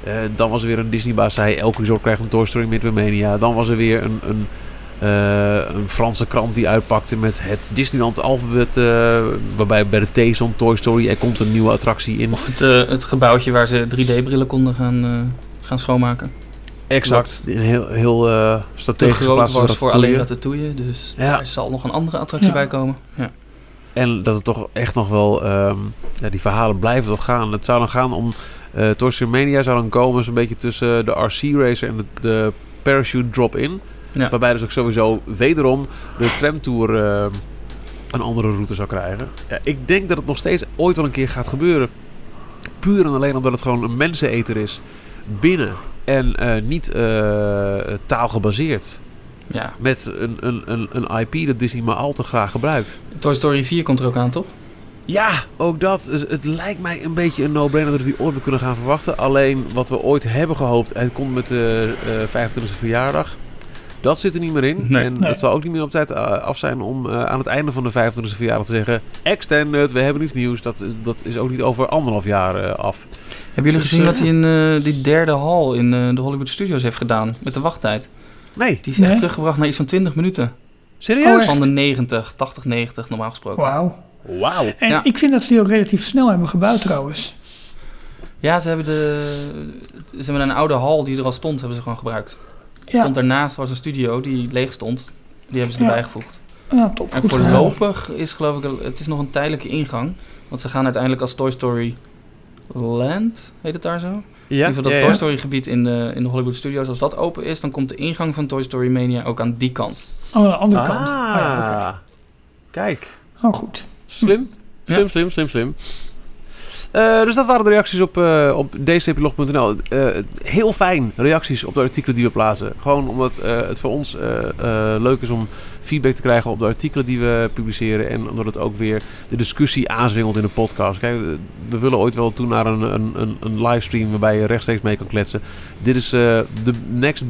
eh, dan was er weer een Disneybaas zei elke resort krijgt een Toy Story Midway Mania. Dan was er weer een, een, eh, een Franse krant die uitpakte met het Disneyland alfabet. eh, waarbij bij de T stond Toy Story. Er komt een nieuwe attractie in. Of het, het gebouwtje waar ze 3D-brillen konden gaan, eh, gaan schoonmaken. Exact. Een heel, heel eh Te strategisch groot was voor alleen Ratatouille. Dus Ja. daar zal nog een andere attractie Ja. bij komen. Ja. En dat het toch echt nog wel... ehm, ja, die verhalen blijven toch gaan. Het zou dan gaan om... eh Toy Story Mania zou dan komen zo'n beetje tussen de RC Racer en de, de Parachute Drop-In. Ja. Waarbij dus ook sowieso wederom de tramtour eh, een andere route zou krijgen. Ja, ik denk dat het nog steeds ooit wel een keer gaat gebeuren. Puur en alleen omdat het gewoon een menseneter is. Binnen. En eh, niet eh, taalgebaseerd. ja. Met een, een, een, een IP dat Disney maar al te graag gebruikt. Toy Story 4 komt er ook aan, toch? Ja, ook dat. Dus het lijkt mij een beetje een no-brainer dat we die ooit weer kunnen gaan verwachten. Alleen wat we ooit hebben gehoopt, het komt met de eh 25e verjaardag. Dat zit er niet meer in. Nee. en Nee. het zal ook niet meer op tijd eh, af zijn om eh, aan het einde van de 25e verjaardag te zeggen... Extended, we hebben iets nieuws. Dat, dat is ook niet over anderhalf jaar eh, af. Hebben jullie Dus, gezien eh, wat hij in eh, die derde hal in eh, de Hollywood Studios heeft gedaan? Met de wachttijd. Nee, Die is echt Nee. teruggebracht naar iets van 20 minuten. serieus? Oh? Van de 90, 80, 90 normaal gesproken. Wauw. Wauw. En Ja. ik vind dat ze die ook relatief snel hebben gebouwd trouwens. Ja, ze hebben, de, ze hebben een oude hal die er al stond, hebben ze gewoon gebruikt. Ja, Stond daarnaast was een studio die leeg stond. Die hebben ze Ja. erbij gevoegd. ja top. En Goed gedaan. voorlopig is geloof ik, het is nog een tijdelijke ingang. Want ze gaan uiteindelijk als Toy Story Land, heet het daar zo? In Ja, ieder geval dat ja, Toy. Story gebied in de, in de Hollywood Studios, als dat open is, dan komt de ingang van Toy Story Mania ook aan die kant. Oh, aan de andere kant. Ah, Oh, ja, kijk. oh goed. Slim. Ja. Slim, slim, slim, Eh, dus dat waren de reacties op, eh op dcplog.nl. Eh, heel fijn reacties op de artikelen die we plaatsen. Gewoon omdat het voor ons leuk is om feedback te krijgen op de artikelen die we publiceren. En omdat het ook weer de discussie aanzwingelt in de podcast. Kijk, we willen ooit wel toe naar een, een, een, een livestream waarbij je rechtstreeks mee kan kletsen. Dit is de next,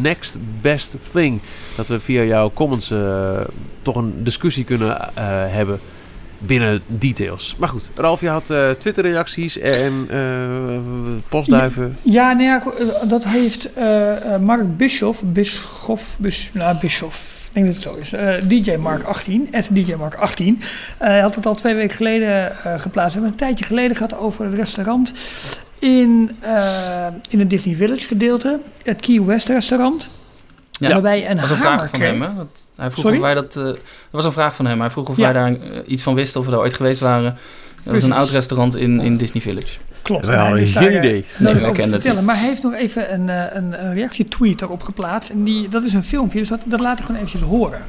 next best thing. Dat we via jouw comments toch een discussie kunnen hebben binnen details. Maar goed, Ralf, je had eh, Twitter-reacties en eh, postduiven. Ja, nou ja, go- eh, dat heeft Mark Bischoff, Bischoff, Bis, nou, Bischoff, denk dat het zo is, DJ Mark 18, at DJ Mark 18. Eh, Hij had het al twee weken geleden geplaatst. We hebben een tijdje geleden gehad over het restaurant in, in het Disney Village gedeelte, het Key West restaurant. Ja, waarbij een Dat was een vraag van hem, hè? Dat, hij vroeg Sorry? of wij dat... eh, dat was een vraag van hem. Hij vroeg of Ja. wij daar eh, iets van wisten, of we daar ooit geweest waren. Dat was een oud restaurant in, in Disney Village. Klopt. Is geen daar, eh, idee. Nee, te kenden het niet. Maar hij heeft nog even een, eh, een, een reactietweet erop geplaatst. En die, dat is een filmpje, dus dat, dat laat ik gewoon eventjes horen.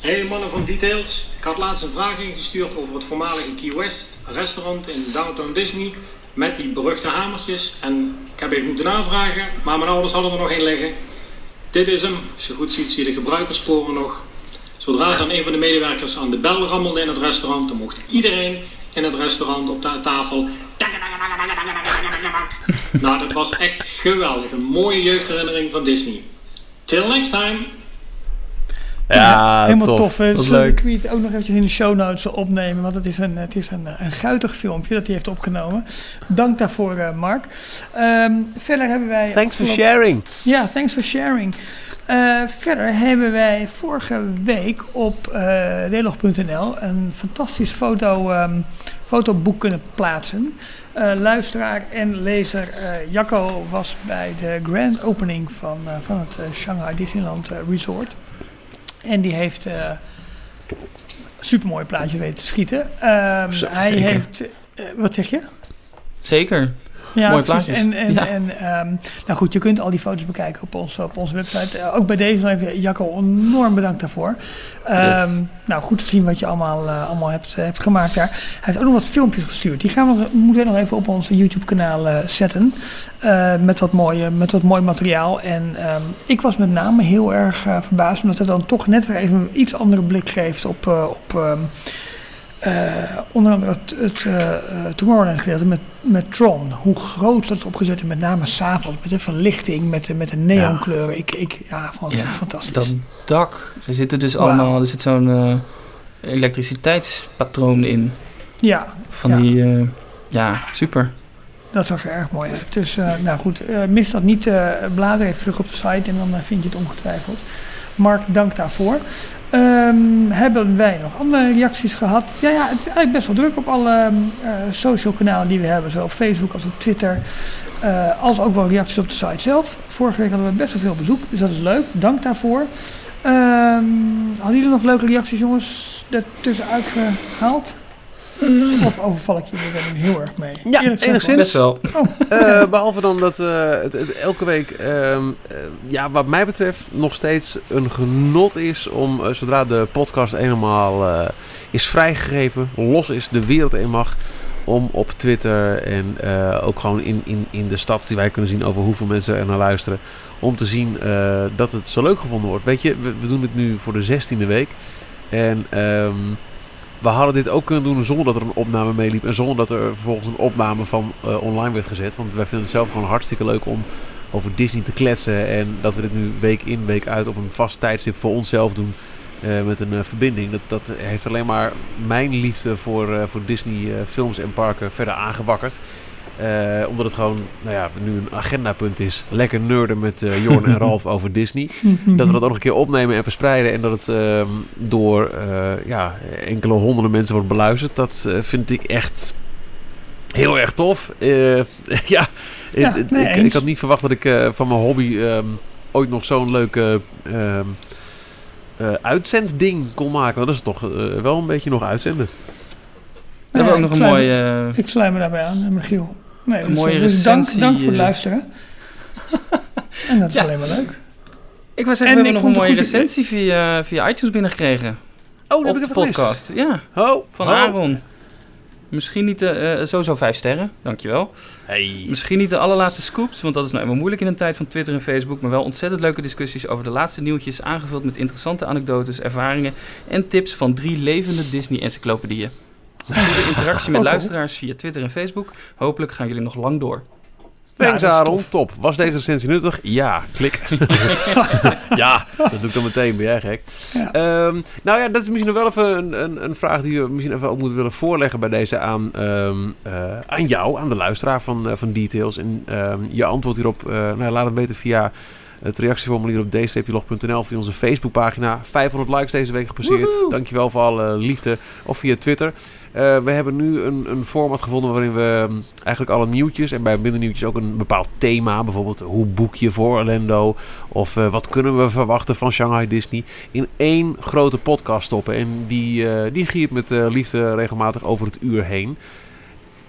Hey mannen van Details. Ik had laatst een vraag ingestuurd over het voormalige Key West restaurant in Downtown Disney. Met die beruchte hamertjes. En ik heb even moeten navragen, maar mijn ouders hadden er nog één liggen. Dit is hem. Als je goed ziet, zie je de gebruikersporen nog. Zodra dan een van de medewerkers aan de bel rammelde in het restaurant, dan mocht iedereen in het restaurant op de tafel. *laughs* Nou, dat was echt geweldig. Een mooie jeugdherinnering van Disney. Till next time. Ja, Helemaal tof. tof. Dat is Zullen leuk. we het ook nog eventjes in de show notes opnemen. Want het is een, het is een, een guitig filmpje dat hij heeft opgenomen. Dank daarvoor, eh, Mark. Ehm, verder hebben wij... Thanks for sharing. Ja, thanks for sharing. Eh, verder hebben wij vorige week op eh delog.nl een fantastisch foto, ehm, fotoboek kunnen plaatsen. Eh, luisteraar en lezer eh, Jacco was bij de grand opening van, eh, van het eh, Shanghai Disneyland eh, Resort. En die heeft eh supermooie plaatjes weten te schieten. Ehm, Zo, hij zeker. heeft... eh, wat zeg je? Zeker. Ja, Mooie precies. plaatjes. En, en, Ja. en ehm, nou goed, je kunt al die foto's bekijken op, ons, op onze website. Eh, ook bij deze nog even, Jacco, enorm bedankt daarvoor. Ehm, Yes. Nou, goed te zien wat je allemaal, eh, allemaal hebt, eh, hebt gemaakt daar. Hij heeft ook nog wat filmpjes gestuurd. Die gaan we, moeten we nog even op ons YouTube-kanaal zetten. Met, wat mooie, met wat mooi materiaal. En ehm, ik was met name heel erg verbaasd, omdat het dan toch net weer even een iets andere blik geeft op... op eh, onder andere het, het eh, eh, Tomorrowland gedeelte met, met Tron. Hoe groot dat is opgezet en met name s'avonds met de verlichting, met de, met de neonkleuren. Ik, ik ja, vond het Ja, fantastisch. Dat dak. Er zitten dus allemaal... Er zit zo'n elektriciteitspatroon in. Ja, Van Ja. die... ja, super. dat zag er erg mooi uit. Dus nou goed, mis dat niet. blader even terug op de site en dan vind je het ongetwijfeld. Mark, dank daarvoor. Ehm, hebben wij nog andere reacties gehad? Ja, ja, het is eigenlijk best wel druk op alle eh, social kanalen die we hebben. Zo op Facebook als op Twitter. Eh, als ook wel reacties op de site zelf. Vorige week hadden we best wel veel bezoek, dus dat is leuk. Dank daarvoor. Ehm, hadden jullie nog leuke reacties, jongens, ertussenuit gehaald? Of overval ik jullie er heel erg mee? Ja, Eerlijk enigszins. Best wel. Eh, behalve dan dat eh, het, het elke week, ehm, eh, ja, wat mij betreft, nog steeds een genot is om eh, zodra de podcast eenmaal eh, is vrijgegeven, los is, de wereld in mag, om op Twitter en eh, ook gewoon in, in, in de stad die wij kunnen zien over hoeveel mensen er naar luisteren, om te zien eh, dat het zo leuk gevonden wordt. Weet je, we, we doen het nu voor de zestiende week en ehm, we hadden dit ook kunnen doen zonder dat er een opname meeliep. En zonder dat er vervolgens een opname van eh, online werd gezet. Want wij vinden het zelf gewoon hartstikke leuk om over Disney te kletsen. En dat we dit nu week in, week uit op een vast tijdstip voor onszelf doen. eh, met een eh, verbinding. Dat, dat heeft alleen maar mijn liefde voor, voor Disney films en parken verder aangewakkerd. Eh, omdat het gewoon nou ja, nu een agendapunt is. Lekker nerden met eh Jorn en *laughs* Ralf over Disney dat we dat ook nog een keer opnemen en verspreiden. En dat het ehm, door eh, ja, enkele honderden mensen wordt beluisterd. Dat vind ik echt heel erg tof. Eh, *laughs* ja, Ja, ik, nee, ik, had niet verwacht dat ik eh, van mijn hobby ehm, ooit nog zo'n leuke ehm eh, uitzendding kon maken. Dat is toch wel een beetje nog uitzenden. We hebben ook ik nog een sluit me- mooie... Ik sluit me daarbij aan, Michiel. Nee, Een dus, mooie dus dank, recensie, dank voor het eh. luisteren. *laughs* en dat is Ja. alleen maar leuk. Ik was En zeggen, we ik hebben nog een mooie recensie via, via iTunes binnengekregen. Oh, op de podcast. Ja, Oh, van. Aaron. Misschien niet de, eh, sowieso vijf sterren, dankjewel. Hey. Misschien niet de allerlaatste scoops, want dat is nou eenmaal moeilijk in een tijd van Twitter en Facebook. Maar wel ontzettend leuke discussies over de laatste nieuwtjes, aangevuld met interessante anekdotes, ervaringen en tips van drie levende Disney-encyclopedieën. Goede interactie met luisteraars via Twitter en Facebook. Hopelijk gaan jullie nog lang door. Thanks Ja, Aaron, top. Was deze recensie nuttig? Ja, klik. *laughs* ja, dat doe ik dan meteen, ben jij gek. Ja. Ehm, nou ja, dat is misschien nog wel even een, een, een vraag die we misschien even ook moeten willen voorleggen bij deze aan, ehm, eh, aan jou, aan de luisteraar van, eh, van Details. En ehm, je antwoord hierop, eh, nou, laat het weten via het reactieformulier op d-log.nl, via onze Facebookpagina. 500 likes deze week gepasseerd. Dankjewel voor alle liefde. Of via Twitter. Eh, we hebben nu een, een format gevonden waarin we hm, eigenlijk alle nieuwtjes en bij minder nieuwtjes ook een bepaald thema, bijvoorbeeld hoe boek je voor Orlando of eh, wat kunnen we verwachten van Shanghai Disney, in één grote podcast stoppen. En die, eh, die giert met liefde regelmatig over het uur heen.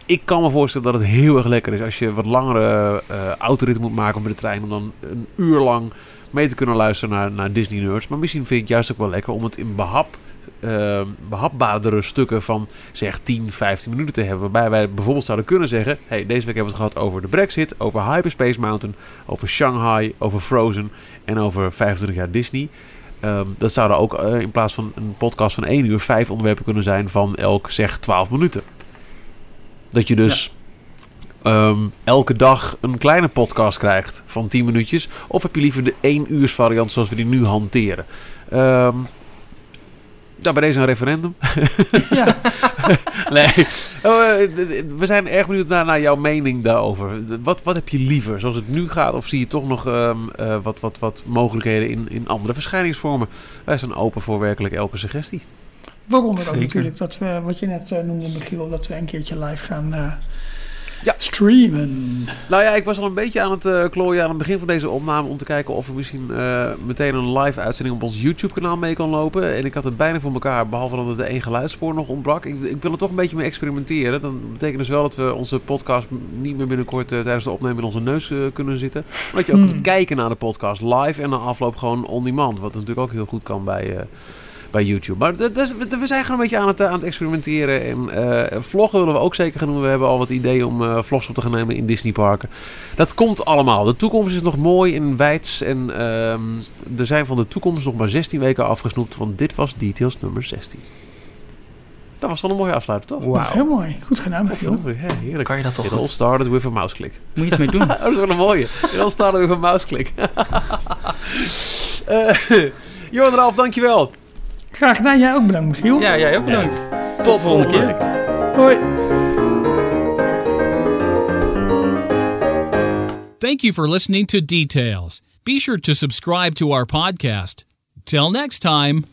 Ik kan me voorstellen dat het heel erg lekker is als je wat langere eh autoritten moet maken met de trein om dan een uur lang mee te kunnen luisteren naar, naar Disney Nerds. Maar misschien vind ik het juist ook wel lekker om het in behap, eh, behapbaardere stukken van zeg 10, 15 minuten te hebben. Waarbij wij bijvoorbeeld zouden kunnen zeggen: hey, deze week hebben we het gehad over de Brexit, over Hyperspace Mountain, over Shanghai, over Frozen en over 25 jaar Disney. Ehm, dat zouden ook eh, in plaats van een podcast van 1 uur vijf onderwerpen kunnen zijn van elk zeg 12 minuten. Dat je dus ehm, elke dag een kleine podcast krijgt van 10 minuutjes. Of heb je liever de 1 uurs variant zoals we die nu hanteren? Ehm nou, bij deze een referendum. *laughs* Ja. *laughs* nee. Oh, eh, we zijn erg benieuwd naar, naar jouw mening daarover. Wat, wat heb je liever? Zoals het nu gaat? Of zie je toch nog ehm, eh, wat, wat, wat mogelijkheden in, in andere verschijningsvormen? Wij zijn open voor werkelijk elke suggestie. Waaronder ook Zeker. natuurlijk dat we, wat je net eh, noemde, Michiel, dat we een keertje live gaan eh, Ja. streamen. Nou ja, ik was al een beetje aan het eh, klooien aan het begin van deze opname om te kijken of er misschien eh, meteen een live uitzending op ons YouTube kanaal mee kan lopen. En ik had het bijna voor elkaar, behalve dat er één geluidsspoor nog ontbrak. Ik, ik wil er toch een beetje mee experimenteren. Dan betekent dus wel dat we onze podcast niet meer binnenkort tijdens de opname in onze neus kunnen zitten. Maar dat je ook Hmm. kunt kijken naar de podcast live en na afloop gewoon on demand. Wat natuurlijk ook heel goed kan bij... bij YouTube. Maar dat is- we zijn gewoon een beetje aan het, eh, aan het experimenteren. En eh, vloggen willen we ook zeker gaan doen. We hebben al wat ideeën om eh, vlogs op te gaan nemen in Disneyparken. Dat komt allemaal. De toekomst is nog mooi en wijds. En ehm, er zijn van de toekomst nog maar 16 weken afgesnoept. Want dit was Details nummer 16. Dat was wel een mooie afsluiter, toch? Dat is heel mooi. Goed gedaan, Michiel. Ja, heerlijk. Kan je dat toch It all started with a mouseclick. Moet je iets mee doen. Oh, *laughs* dat is wel een mooie. It all started with a mouseclick. *laughs* Eh Johan Ralf, dankjewel. Graag gedaan. Jij ook bedankt, Michiel. Ja, jij ook bedankt. Tot de volgende keer. Hoi. Thank you for listening to Details. Be sure to subscribe to our podcast. Till next time.